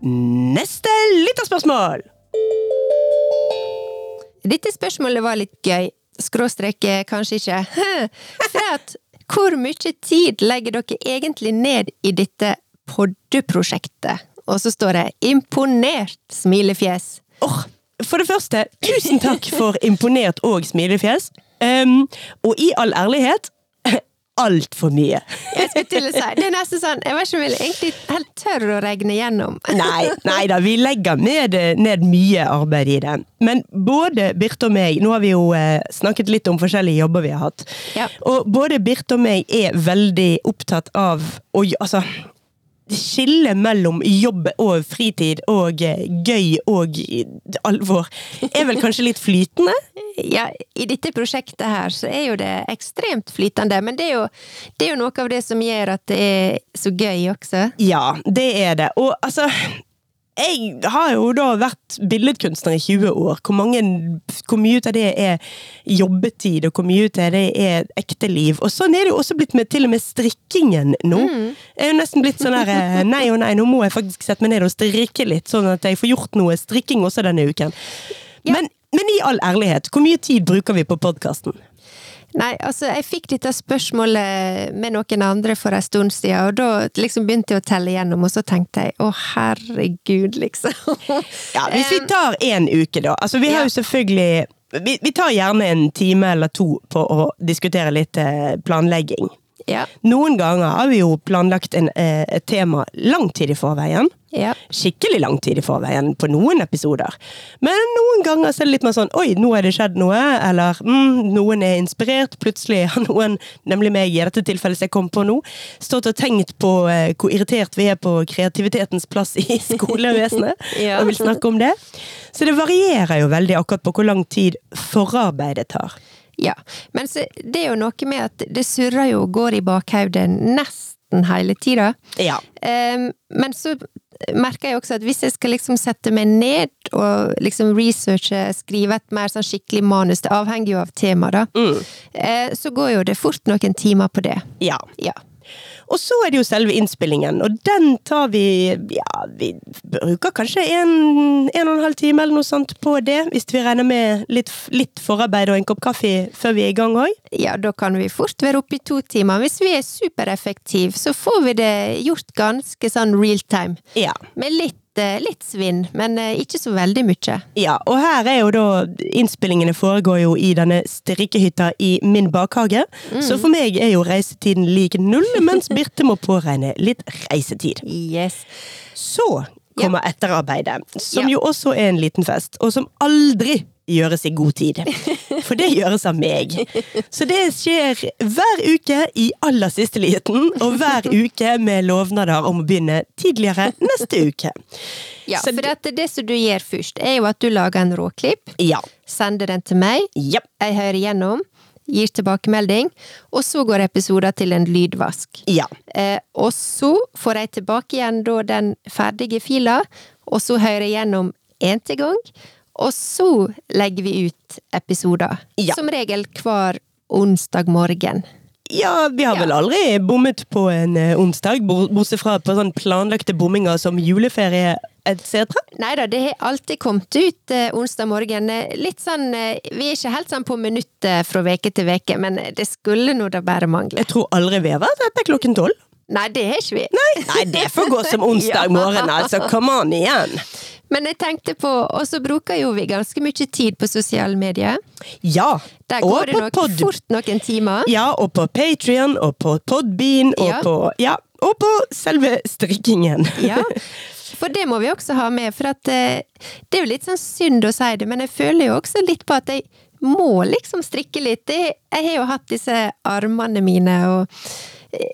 B: Neste lytterspørsmål!
C: Dette spørsmålet var litt gøy. Skråstrek eh, kanskje ikke. Fred, hvor mye tid legger dere egentlig ned i dette poddeprosjektet? Og så står det 'imponert', smilefjes.
B: Oh, for det første, tusen takk for imponert og smilefjes. Um, og i all ærlighet altfor mye.
C: Jeg skulle til å si, Det er nesten sånn Jeg vet ikke om jeg egentlig helt tør å regne gjennom.
B: Nei, nei da, vi legger ned, ned mye arbeid i det. Men både Birte og meg Nå har vi jo eh, snakket litt om forskjellige jobber vi har hatt.
C: Ja.
B: Og både Birte og meg er veldig opptatt av å Altså Skillet mellom jobb og fritid og eh, gøy og alvor er vel kanskje litt flytende?
C: Ja, I dette prosjektet her så er jo det ekstremt flytende, men det er, jo, det er jo noe av det som gjør at det er så gøy også.
B: Ja, det er det. Og altså jeg har jo da vært billedkunstner i 20 år. Hvor, mange, hvor mye ut av det er jobbetid, og hvor mye ut av det er ekte liv. Og sånn er det jo også blitt med til og med strikkingen nå. Jeg er jo nesten blitt sånn her eh, Nei og nei, nå må jeg faktisk sette meg ned og strikke litt, sånn at jeg får gjort noe strikking også denne uken.
C: Ja.
B: Men, men i all ærlighet, hvor mye tid bruker vi på podkasten?
C: Nei, altså, jeg fikk dette spørsmålet med noen andre for en stund siden, og da liksom begynte jeg å telle igjennom, og så tenkte jeg å herregud, liksom.
B: Ja, Hvis vi tar én uke, da. Altså, vi har jo selvfølgelig vi, vi tar gjerne en time eller to på å diskutere litt eh, planlegging.
C: Ja,
B: Noen ganger har vi jo planlagt en, eh, et tema lang tid i forveien.
C: ja.
B: Skikkelig lang tid i forveien på noen episoder. Men noen ganger så er det litt mer sånn oi, nå er det skjedd noe, eller mm, noen er inspirert. Plutselig har noen, nemlig meg i dette tilfellet som jeg kom på nå, stått og tenkt på eh, hvor irritert vi er på kreativitetens plass i skolevesenet,
C: Ja.
B: og vil snakke om det. Så det varierer jo veldig akkurat på hvor lang tid forarbeidet tar.
C: Ja, men så, det er jo noe med at det surrer jo og går i bakhodet nesten hele tida.
B: Ja.
C: Um, men så merker jeg også at hvis jeg skal liksom sette meg ned og liksom researche, skrive et mer sånn skikkelig manus, det avhenger jo av temaet, da,
B: Mm.
C: uh, så går jo det fort noen timer på det.
B: ja.
C: Ja.
B: Og så er det jo selve innspillingen, og den tar vi Ja, vi bruker kanskje en, en og en halv time eller noe sånt på det, hvis vi regner med litt, litt forarbeid og en kopp kaffe før vi er i gang òg.
C: ja, da kan vi fort være oppe i to timer. Hvis vi er supereffektive, så får vi det gjort ganske sånn real time.
B: Ja.
C: Med litt, eh, litt svinn, men eh, ikke så veldig mye.
B: ja. Og her er jo da Innspillingene foregår jo i denne strikkehytta i min bakhage. Så for meg er jo reisetiden lik null, mens Birte må påregne litt reisetid.
C: Yes.
B: Så kommer etterarbeidet, som
C: Ja.
B: jo også er en liten fest, og som aldri gjøres i god tid. For det gjøres av meg. Så det skjer hver uke i aller siste liten, og hver uke med lovnader om å begynne tidligere neste uke.
C: Ja,
B: Så
C: for
B: det-
C: det som du gjør først, er jo at du lager en råklipp,
B: Ja.
C: sender den til meg,
B: Ja.
C: jeg hører gjennom, gir tilbakemelding, og så går episoder til en lydvask.
B: Ja.
C: Eh, og så får jeg tilbake igjen da den ferdige fila, og så hører jeg gjennom én til gang, og så legger vi ut episoder.
B: Ja.
C: Som regel hver onsdag morgen.
B: Ja, vi har vel aldri bommet på en eh, onsdag, bor- bortsett fra på sånn planlagte bomminger som juleferie etc.
C: Nei da, det har alltid kommet ut eh, onsdag morgen. Eh, Litt sånn eh, Vi er ikke helt sånn på minuttet fra veke til veke, men det skulle nå da bare mangle.
B: Jeg tror aldri vi har vært etter klokken tolv.
C: Nei, det har ikke vi.
B: Nei, det får gå som onsdag morgen, altså. Come on igjen.
C: Men jeg tenkte på Og så bruker jo vi ganske mye tid på sosiale medier.
B: Ja.
C: Der
B: og
C: går det
B: på
C: nok
B: pod.
C: fort noen timer.
B: Ja, og på Patrion, og på Podbean, og
C: Ja.
B: på Ja, og på selve strikkingen.
C: Ja, for det må vi også ha med, for at eh, det er jo litt sånn synd å si det, men jeg føler jo også litt på at jeg må liksom strikke litt. Det, jeg har jo hatt disse armene mine, og eh,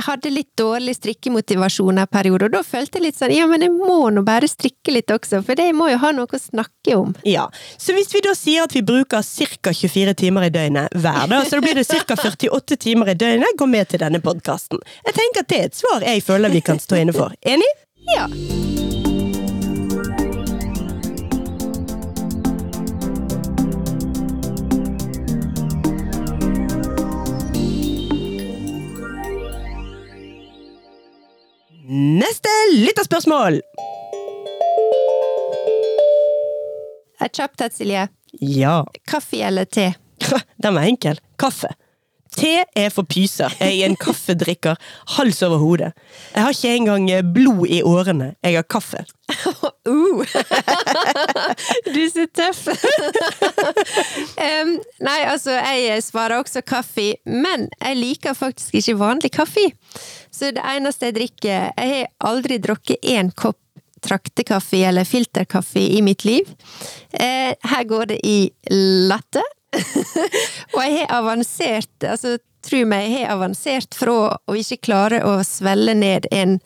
C: jeg hadde litt dårlig strikkemotivasjon en periode, og da følte jeg litt sånn ja, men jeg må nå bare strikke litt også, for det må jo ha noe å snakke om.
B: Ja, Så hvis vi da sier at vi bruker ca. 24 timer i døgnet hver dag, så da blir det ca. 48 timer i døgnet, gå med til denne podkasten. Jeg tenker at det er et svar jeg føler vi kan stå inne for. Enig?
C: Ja.
B: Neste lytterspørsmål!
C: Et kjapt et, Silje.
B: Ja.
C: Kaffe eller te?
B: Den var enkel. Kaffe. Te er for pyser. Jeg er en kaffedrikker hals over hodet. Jeg har ikke engang blod i årene. Jeg har kaffe.
C: Uh. du er så tøff! um, nei, altså, jeg svarer også kaffe, men jeg liker faktisk ikke vanlig kaffe. Så det eneste jeg drikker Jeg har aldri drukket én kopp traktekaffe eller filterkaffe i mitt liv. Eh, her går det i latte. Og jeg har avansert, altså tro meg, jeg har avansert fra å ikke klare å svelle ned en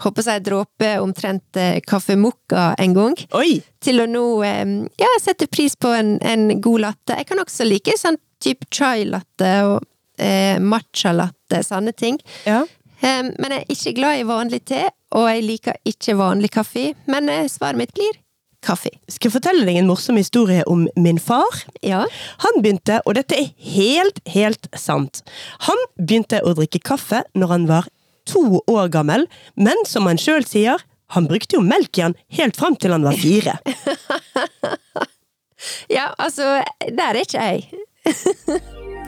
C: håper jeg dråpe omtrent eh, kaffemokka en gang,
B: Oi!
C: til å nå eh, ja, sette pris på en, en god latte. Jeg kan også like sånn type chai-latte og eh, matcha-latte, sånne ting.
B: Ja.
C: Men jeg er ikke glad i vanlig te, og jeg liker ikke vanlig kaffe. Men eh, svaret mitt blir kaffe.
B: Skal jeg fortelle deg en morsom historie om min far?
C: Ja.
B: Han begynte, og dette er helt, helt sant, han begynte å drikke kaffe når han var to år gammel, men som han sjøl sier, han brukte jo melk igjen helt fram til han var fire.
C: ja, altså, der er ikke jeg.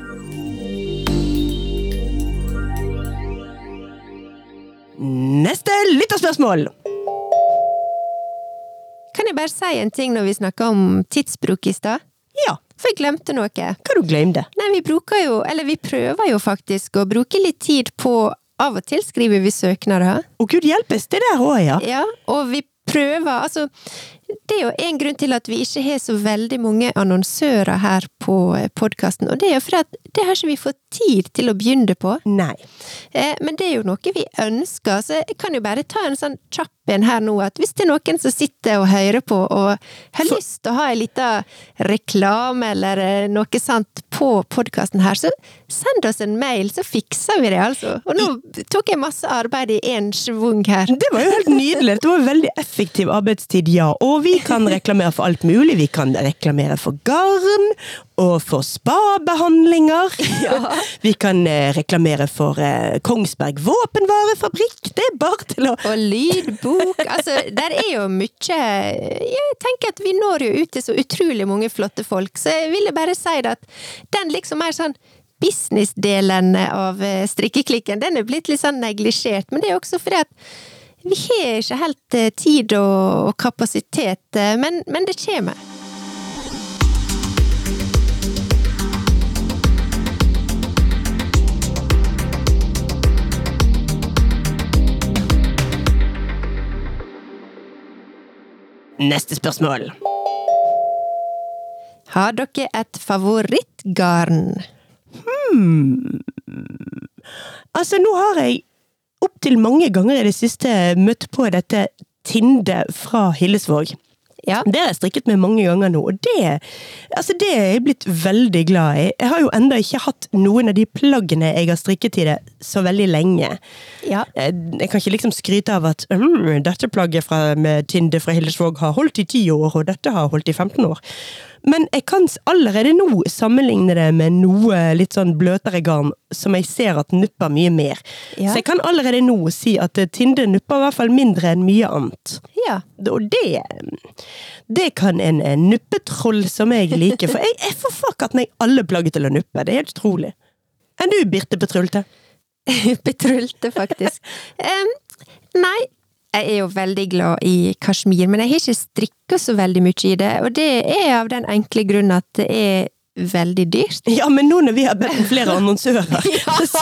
B: Neste lytterspørsmål!
C: Kan jeg bare si en ting når vi snakker om tidsbruk i stad?
B: Ja,
C: For jeg glemte noe.
B: hva du glemte?
C: Nei, vi bruker jo, eller vi prøver jo faktisk å bruke litt tid på Av og til skriver vi søknader.
B: Å gud hjelpes, det der òg, ja.
C: Ja, og vi prøver Altså, det er jo en grunn til at vi ikke har så veldig mange annonsører her på podkasten, og det er jo fordi at det har ikke vi fått tid til å begynne på.
B: Nei.
C: Eh, Men det er jo noe vi ønsker, så jeg kan jo bare ta en sånn kjapp en her nå, at hvis det er noen som sitter og hører på og har
B: For-
C: lyst til å ha en liten reklame eller eh, noe sånt på podkasten her, så send oss en mail, så fikser vi det, altså. Og nå tok jeg masse arbeid i én svung her.
B: Det var jo helt nydelig. Det var veldig effektiv arbeidstid, ja. Og vi kan reklamere for alt mulig. Vi kan reklamere for garn, og for spabehandlinger. Vi kan eh, reklamere for eh, Kongsberg våpenvarefabrikk. Det er bare til å
C: Og lydbok. Altså, der er jo mye Jeg tenker at vi når jo ut til så utrolig mange flotte folk, så jeg ville bare si det at den liksom er sånn Businessdelen av eh, strikkeklikken, den er blitt litt sånn neglisjert, men det er også fordi at vi har ikke helt eh, tid og, kapasitet, eh, men, men det kommer.
B: Neste spørsmål.
C: Har dere et favorittgarn?
B: Altså, nå har jeg opptil mange ganger i det siste møtt på dette Tinde fra Hillesvåg.
C: Ja.
B: Det har jeg strikket med mange ganger nå, og det, altså det er jeg blitt veldig glad i. Jeg har jo enda ikke hatt noen av de plaggene jeg har strikket i det så veldig lenge.
C: ja.
B: Eh, Jeg kan ikke liksom skryte av at mm, dette plagget fra, med Tinde fra Hillesvåg har holdt i ti år, og dette har holdt i 15 år. Men jeg kan allerede nå sammenligne det med noe litt sånn bløtere garn, som jeg ser at nupper mye mer.
C: Ja.
B: Så jeg kan allerede nå si at eh, Tinde nupper i hvert fall mindre enn mye annet.
C: ja.
B: Og det Det kan en, en nuppetroll som jeg liker, for jeg, jeg får fuck meg alle plagget til å nuppe. Det er helt utrolig. Enn du, Birte Petrulte?
C: Betrulte, faktisk. um, nei, jeg er jo veldig glad i kasjmir, men jeg har ikke strikka så veldig mye i det, og det er av den enkle grunn at det er veldig dyrt.
B: Ja, men nå når vi har bedt om flere annonsører så,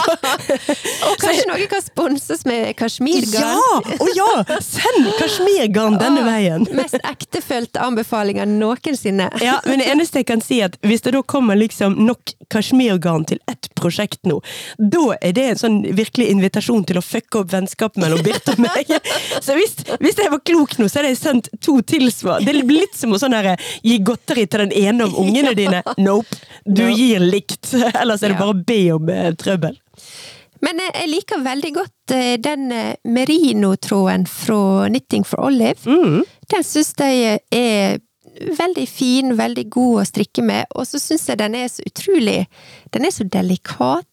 C: Og kanskje noen kan sponses med kasjmirgarn?
B: Ja! Å ja! Send kasjmirgarn denne
C: Åh,
B: veien!
C: Mest ektefølte anbefalinger noensinne.
B: Ja, men det eneste jeg kan si er at hvis det da kommer liksom nok kasjmirgarn til ett prosjekt nå, da er det en sånn virkelig invitasjon til å fucke opp vennskapet mellom Birte og meg. Så hvis, hvis jeg var klok nå, så hadde jeg sendt to tilsvar. Det blir litt som å sånn her, gi godteri til den ene av ungene dine. Nope. Du gir likt. Ellers er det bare å be om eh, trøbbel.
C: Men eh, jeg liker veldig godt eh, den merino-tråden fra Knitting for Olive.
B: Mm.
C: Den syns jeg er veldig fin, veldig god å strikke med, og så syns jeg den er så utrolig Den er så delikat.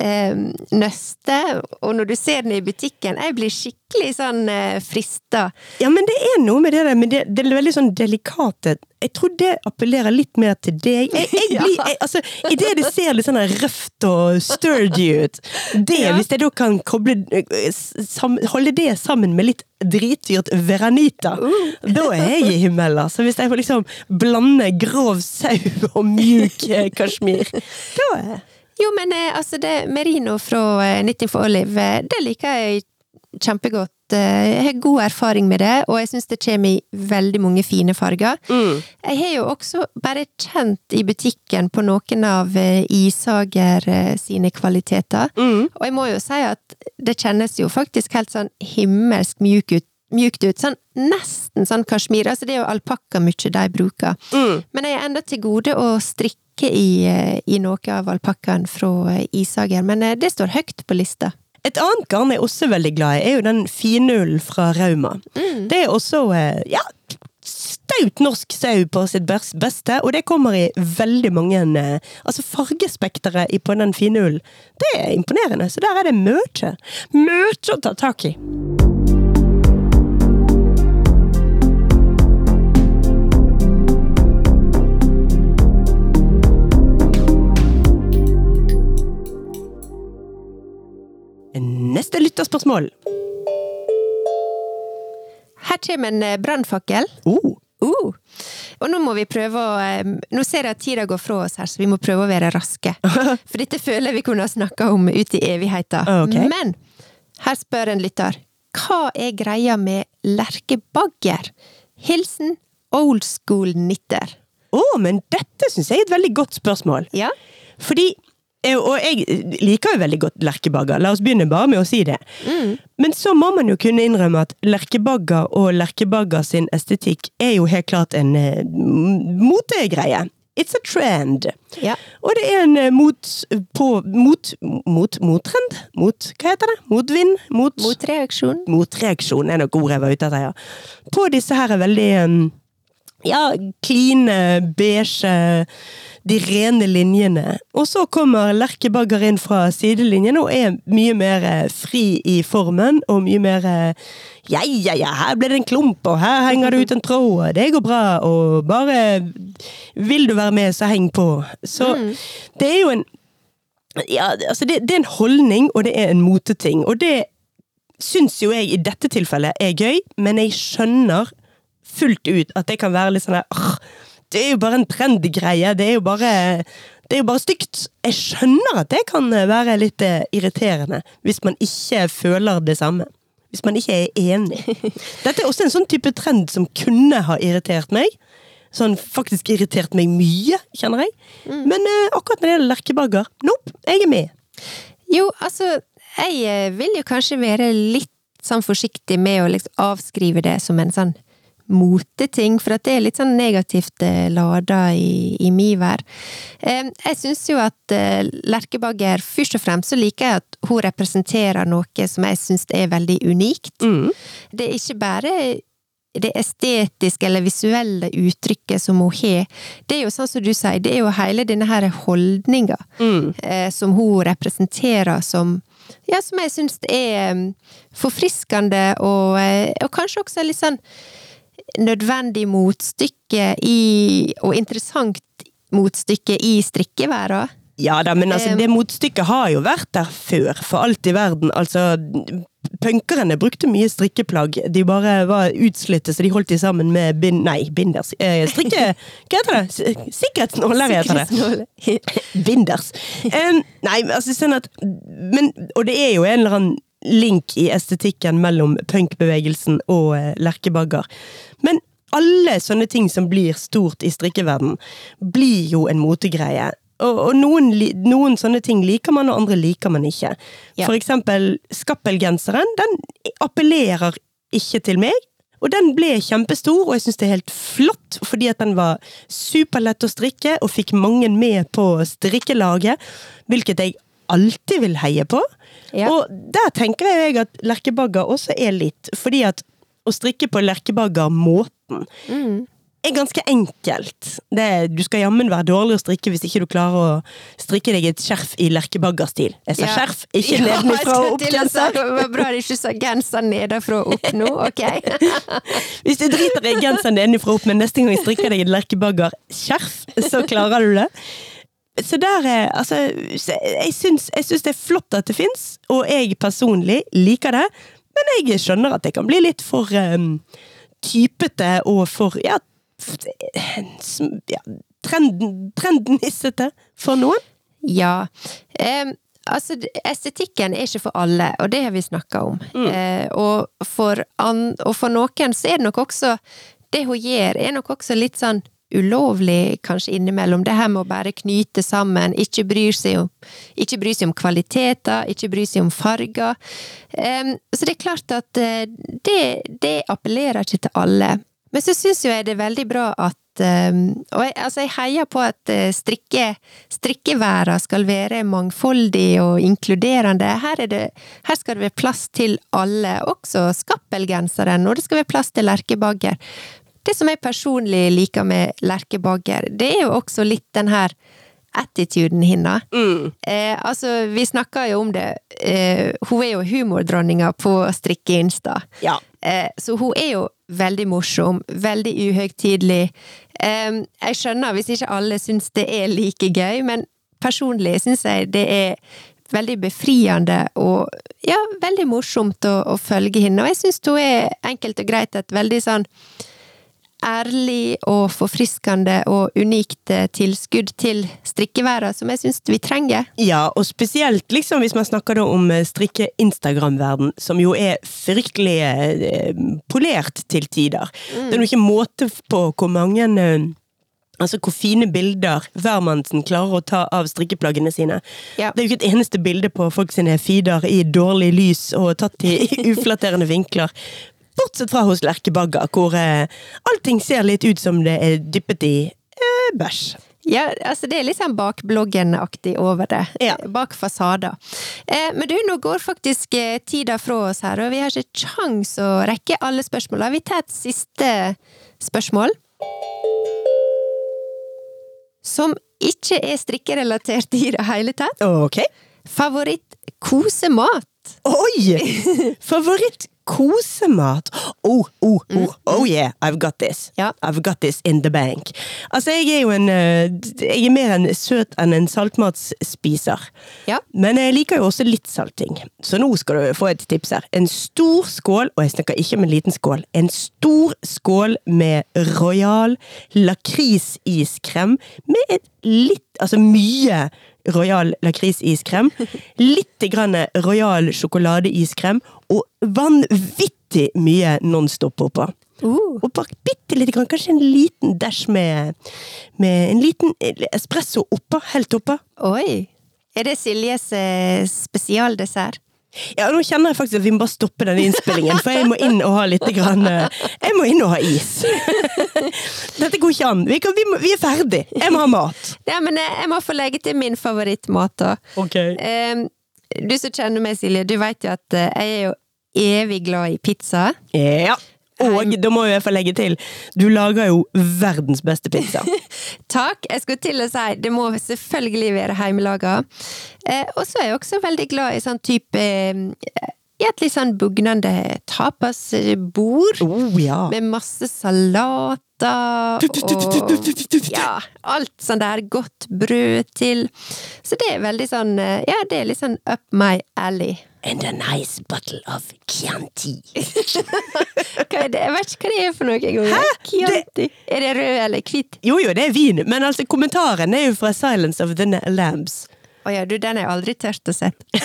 C: Eh, nøste, og når du ser den i butikken Jeg blir skikkelig sånn eh, frista.
B: Ja, men det er noe med det der, men det, det er veldig sånn delikate Jeg tror det appellerer litt mer til deg. Jeg, jeg blir, jeg, altså, I det ser litt sånn røft og sturdy ut, det,
C: Ja.
B: hvis jeg da kan koble, eh, sam, holde det sammen med litt dritdyrt veranita, da er jeg i himmelen. Så hvis jeg får liksom blande grov sau og mjuk eh, kasjmir, da er
C: Jo, men eh, altså, det merino fra eh, Knitting for Olive, eh, det liker jeg kjempegodt. Eh, Jeg har god erfaring med det, og jeg syns det kommer i veldig mange fine farger.
B: mm.
C: Jeg har jo også bare kjent i butikken på noen av eh, Isager eh, sine kvaliteter,
B: Mm.
C: og jeg må jo si at det kjennes jo faktisk helt sånn himmelsk mjuk ut. Mjukt ut, sånn nesten sånn kasjmir. Altså, det er jo alpakka mye de bruker.
B: Mm.
C: Men jeg er enda til gode å strikke i, eh, i noe av alpakkaen fra eh, Isager, men eh, det står høyt på lista.
B: Et annet garn jeg er også veldig glad i, er jo den finullen fra Rauma. Det er også ja, staut norsk sau på sitt beste, og det kommer i veldig mange Altså fargespekteret på den finullen, det er imponerende. Så der er det mye. Mye å ta tak i. Neste lytterspørsmål.
C: Her kommer en eh, brannfakkel.
B: Oh.
C: Uh. Og nå må vi prøve å eh, Nå ser jeg at tida går fra oss her, så vi må prøve å være raske. For dette føler jeg vi kunne ha snakka om ut i evigheta.
B: Ok.
C: Men her spør en lytter. Hva er greia med lerkebagger? Hilsen old school nitter.
B: Å, men dette syns jeg er et veldig godt spørsmål.
C: Ja?
B: Fordi Og jeg liker jo veldig godt lerkebagger, la oss begynne bare med å si det. Men så må man jo kunne innrømme at lerkebagger og lerkebagger sin estetikk er jo helt klart en uh, motegreie. It's a trend.
C: Ja.
B: Og det er en eh, mot på Mot Mot mottrend? Mot Hva heter det? Motvind? Mot,
C: Motreaksjon?
B: motreaksjon er nok ordet jeg var ute etter, ja. På disse her er veldig um, ja, kline, beige, de rene linjene. Og så kommer Lerkebagger inn fra sidelinjen og er mye mer eh, fri i formen, og mye mer eh, ja, ja, ja, her ble det en klump, og her henger det ut en tråd, og det går bra, og bare vil du være med, så heng på. Så det er jo en ja, altså det, det er en holdning, og det er en moteting. Og det syns jo jeg i dette tilfellet er gøy, men jeg skjønner fullt ut at det kan være litt sånn «Åh, Det er jo bare en trendgreie, det er jo bare det er jo bare stygt. Jeg skjønner at det kan være litt eh, irriterende, hvis man ikke føler det samme. hvis man ikke er enig. Dette er også en sånn type trend som kunne ha irritert meg. Sånn faktisk irritert meg mye, kjenner jeg. Men eh, akkurat når det gjelder lerkebagger, nope, jeg er med.
C: Jo, altså, jeg eh, vil jo kanskje være litt sånn forsiktig med å liksom avskrive det som en sånn moteting, for at det er litt sånn negativt eh, lada i, i min vær. Eh, jeg syns jo at eh, Lerkebagger Først og fremst så liker jeg at hun representerer noe som jeg syns er veldig unikt. Det er ikke bare det estetiske eller visuelle uttrykket som hun har. Det er jo sånn som du sier, det er jo hele denne her holdninga eh, som hun representerer som ja, som jeg syns er mm, forfriskende og, og kanskje også litt sånn nødvendig motstykke i Og interessant motstykke i strikkeværet.
B: Ja da, men altså, det motstykket har jo vært der før, for alt i verden. Altså, punkerne brukte mye strikkeplagg. De bare var utslitte, så de holdt de sammen med bind... Nei, binders. Eh, strikke... Hva heter det? Sikkerhetsnåler heter det. Binders. Um, nei, altså sånn at men, Og det er jo en eller annen link i estetikken mellom punkbevegelsen og eh, lerkebagger. Men alle sånne ting som blir stort i strikkeverden, blir jo en motegreie. Og, og noen, noen sånne ting liker man, og andre liker man ikke.
C: Ja.
B: For eksempel skappelgenseren. Den appellerer ikke til meg. Og den ble kjempestor, og jeg syns det er helt flott, fordi at den var superlett å strikke, og fikk mange med på strikkelaget, hvilket jeg alltid vil heie på.
C: Ja.
B: Og der tenker jeg at lerkebagger også er litt, fordi at å strikke på lerkebaggermåten
C: Mm.
B: er ganske enkelt. Det, du skal jammen være dårlig å strikke hvis ikke du klarer å strikke deg et skjerf i lerkebaggerstil. Jeg sa
C: Ja.
B: skjerf, ikke
C: Ja,
B: nedenfra og opp genser.
C: Det var bra du ikke sa genser nedenfra og opp nå, ok?
B: Hvis du driter i genseren nedenfra og opp, men neste gang jeg strikker deg et lerkebagger-skjerf, så klarer du det. Så der er Altså, jeg syns, jeg syns det er flott at det fins, og jeg personlig liker det, men jeg skjønner at det kan bli litt for um, typete og for ja, ja trenden, trendnissete for noen.
C: Ja. Um, altså, estetikken er ikke for alle, og det har vi snakka om. Eh, og, for an, og for noen så er det nok også Det hun gjør, er nok også litt sånn ulovlig kanskje innimellom. Det her med å bare knyte sammen, ikke bryr seg om, ikke bry seg om kvaliteter, ikke bryr seg om farger. Um, så det er klart at eh, det, det appellerer ikke til alle. Men så syns jo jeg det er veldig bra at Og jeg, altså jeg heier på at uh, strikke, strikkeværa skal være mangfoldig og inkluderende. Her, er det, her skal det være plass til alle, også skappelgenseren, og det skal være plass til lerkebagger. Det som jeg personlig liker med lerkebagger, det er jo også litt den her attituden hennes. Eh, altså, vi snakka jo om det. Eh, hun er jo humordronninga på Strikke-Insta.
B: Ja.
C: Eh, så hun er jo veldig morsom, veldig uhøytidelig. Jeg skjønner hvis ikke alle syns det er like gøy, men personlig syns jeg det er veldig befriende og ja, veldig morsomt å, å følge henne. Og jeg syns hun er enkelt og greit et veldig sånn ærlig og forfriskende og unikt eh, tilskudd til strikkeverdenen som jeg syns vi trenger.
B: Ja, og spesielt liksom hvis man snakker om eh, strikke-Instagram-verden, som jo er fryktelig eh, polert til tider. Det er jo ikke måte på hvor mange eh, Altså hvor fine bilder hvermannsen klarer å ta av strikkeplaggene sine.
C: Ja.
B: Det er jo ikke et eneste bilde på folk sine feeder i dårlig lys og tatt i uflatterende vinkler. Bortsett fra hos Lerkebagger, hvor eh, allting ser litt ut som det er dyppet i eh, bæsj.
C: Ja, altså det er litt sånn bakbloggen-aktig over det.
B: Ja.
C: Bak fasader. Eh, men du, nå går faktisk eh, tida fra oss her, og vi har ikke kjangs å rekke alle spørsmåla. Vi tar et siste spørsmål. Som ikke er strikkerelatert i det hele tatt.
B: Ok.
C: Favoritt kosemat?
B: Oi! Favoritt kosemat. Oh, oh, oh, oh yeah, I've got this.
C: Ja.
B: I've got this in the bank. Altså, jeg er jo en eh, Jeg er mer en søt enn en saltmatsspiser.
C: Ja.
B: Men jeg liker jo også litt salting. Så nå skal du få et tips her. En stor skål, og jeg snakker ikke om en liten skål, en stor skål med royal lakrisiskrem med et litt Altså mye royal lakrisiskrem, litt grann royal sjokoladeiskrem og vanvittig mye Nonstop oppå.
C: Uh,
B: Og bak bitte lite grann, kanskje en liten dash med, med en liten espresso oppå, helt oppå.
C: oi! Er det Siljes eh, spesialdessert?
B: Ja, nå kjenner jeg faktisk at vi må bare stoppe denne innspillingen, for jeg må inn og ha litt grann, eh, Jeg må inn og ha is. Dette går ikke an. Vi, kan, vi, må, vi er ferdig. Jeg må ha mat.
C: Ja, men jeg, jeg må få legge til min favorittmat, da.
B: Ok.
C: Em, du som kjenner meg, Silje, du vet jo at eh, jeg er jo evig glad i pizza.
B: Ja. Og da må jeg få legge til, du lager jo verdens beste pizza.
C: Takk! Jeg skulle til å si det må selvfølgelig være hjemmelaga. Eh, og så er jeg også veldig glad i sånn type eh, I et litt sånn bugnende tapasbord.
B: Oh ja.
C: Med masse salater og Ja, alt sånn der godt brød til. Så det er veldig sånn eh, Ja, det er litt sånn up my alley.
B: And a nice bottle of Chianti.
C: Hva er det? Jeg vet ikke hva det er for noe engang. Chianti. Er det rød eller hvit?
B: Jo jo, det er vin, men altså kommentaren er jo fra Silence of the Lambs.
C: Å ja, du, den har jeg aldri tørt å sett. jeg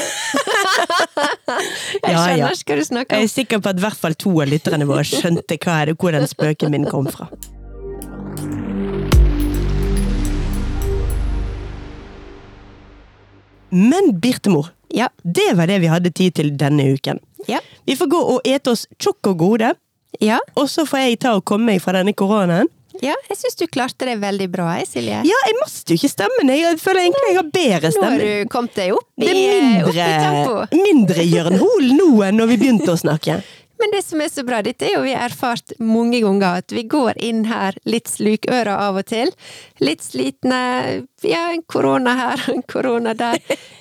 B: Ja,
C: skjønner
B: ja.
C: ikke hva du snakker om.
B: Jeg er sikker på at i hvert fall to av lytterne våre skjønte hva er det, hvor den spøken min kom fra. Men Birtemor,
C: Ja.
B: det var det vi hadde tid til denne uken.
C: Ja.
B: Vi får gå og ete oss tjukk og gode,
C: Ja.
B: og så får jeg ta og komme meg fra denne koronaen.
C: ja, jeg syns du klarte det veldig bra, Silje.
B: Ja, jeg mister jo ikke stemmen. Jeg føler egentlig jeg har bedre stemme.
C: Nå har du kommet deg opp i,
B: Det er
C: opp i tempo.
B: mindre, mindre Jørn Hoel nå enn når vi begynte å snakke.
C: Men det som er så bra, dette er jo vi har erfart mange ganger, at vi går inn her litt slukøra av og til. Litt slitne. Ja, en korona her, en korona der.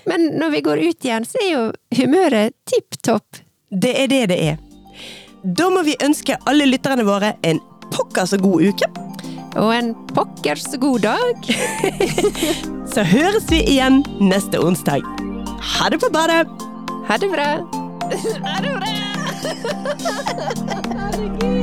C: Men når vi går ut igjen, så er jo humøret tipp topp.
B: Det er det det er. Da må vi ønske alle lytterne våre en pokker så god uke.
C: Og en pokkers god dag.
B: Så høres vi igjen neste onsdag. Ha det på badet!
C: Ha det bra. Ha det bra. Herregud.